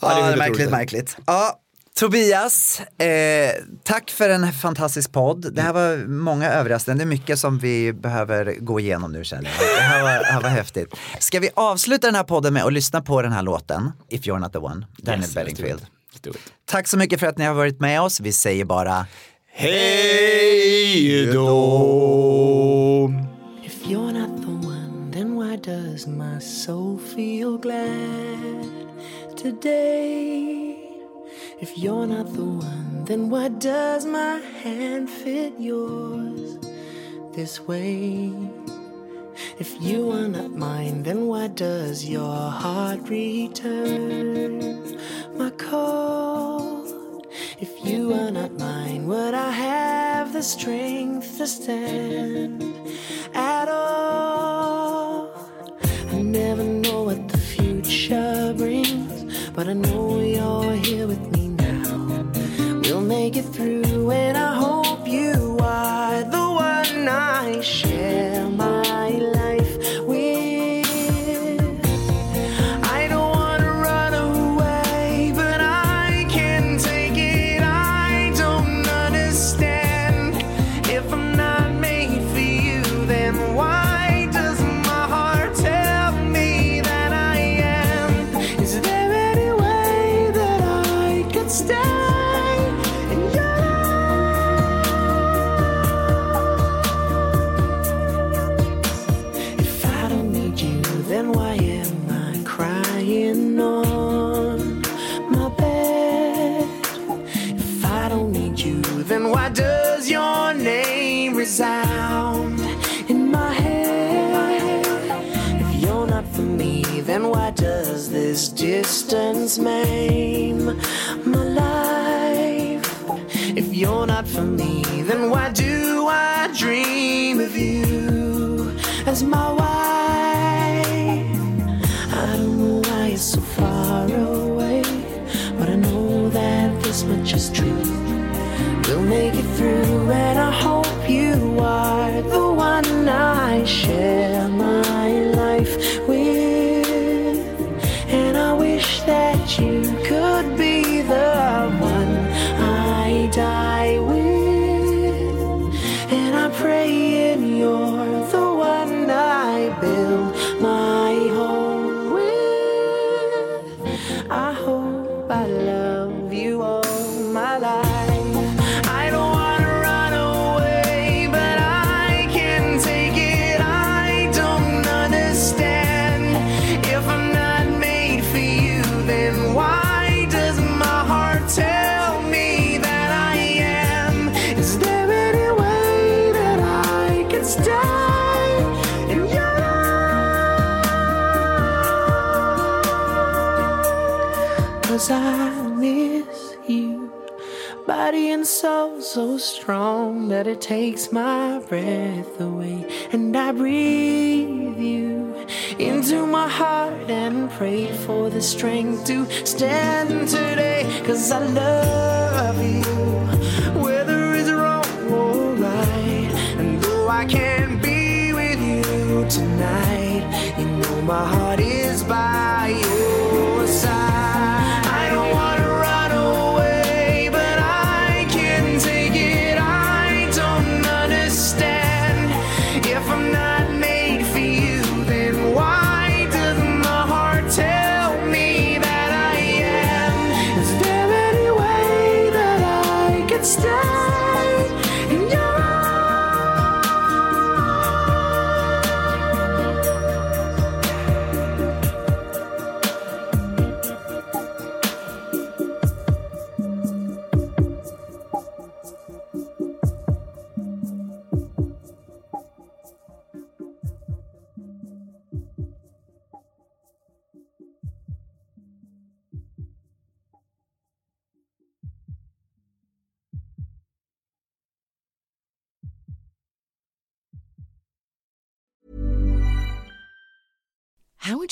Ja. Det är märkligt, märkligt. Ja, Tobias, eh, tack för en fantastisk podd. Det här var många överraskningar, det är mycket som vi behöver gå igenom nu känner jag. Det här var, det här var häftigt. Ska vi avsluta den här podden med att lyssna på den här låten, If you're not the one, Daniel Yes, Bedingfield. it. Let's do it. Tack så mycket för att ni har varit med oss. Vi säger bara Hej då! If you're not the one, then why does my soul feel glad today? If you're not the one, then why does my hand fit yours this way? If you are not mine, then why does your heart return my call? If you are not mine, would I have the strength to stand at all? I never know what the future brings, but I know you're here with me now. We'll make it through, and I hope you are the one I share does your name resound in my head? If you're not for me, then why does this distance maim my life? If you're not for me, then why do I dream of you as my wife? I don't know why you're so far away, but I know that this much is true. Through, and I hope you are the one I share my strong that it takes my breath away. And I breathe you into my heart and pray for the strength to stand today. Cause I love you, whether it's wrong or right. And though I can't be with you tonight, you know my heart is by your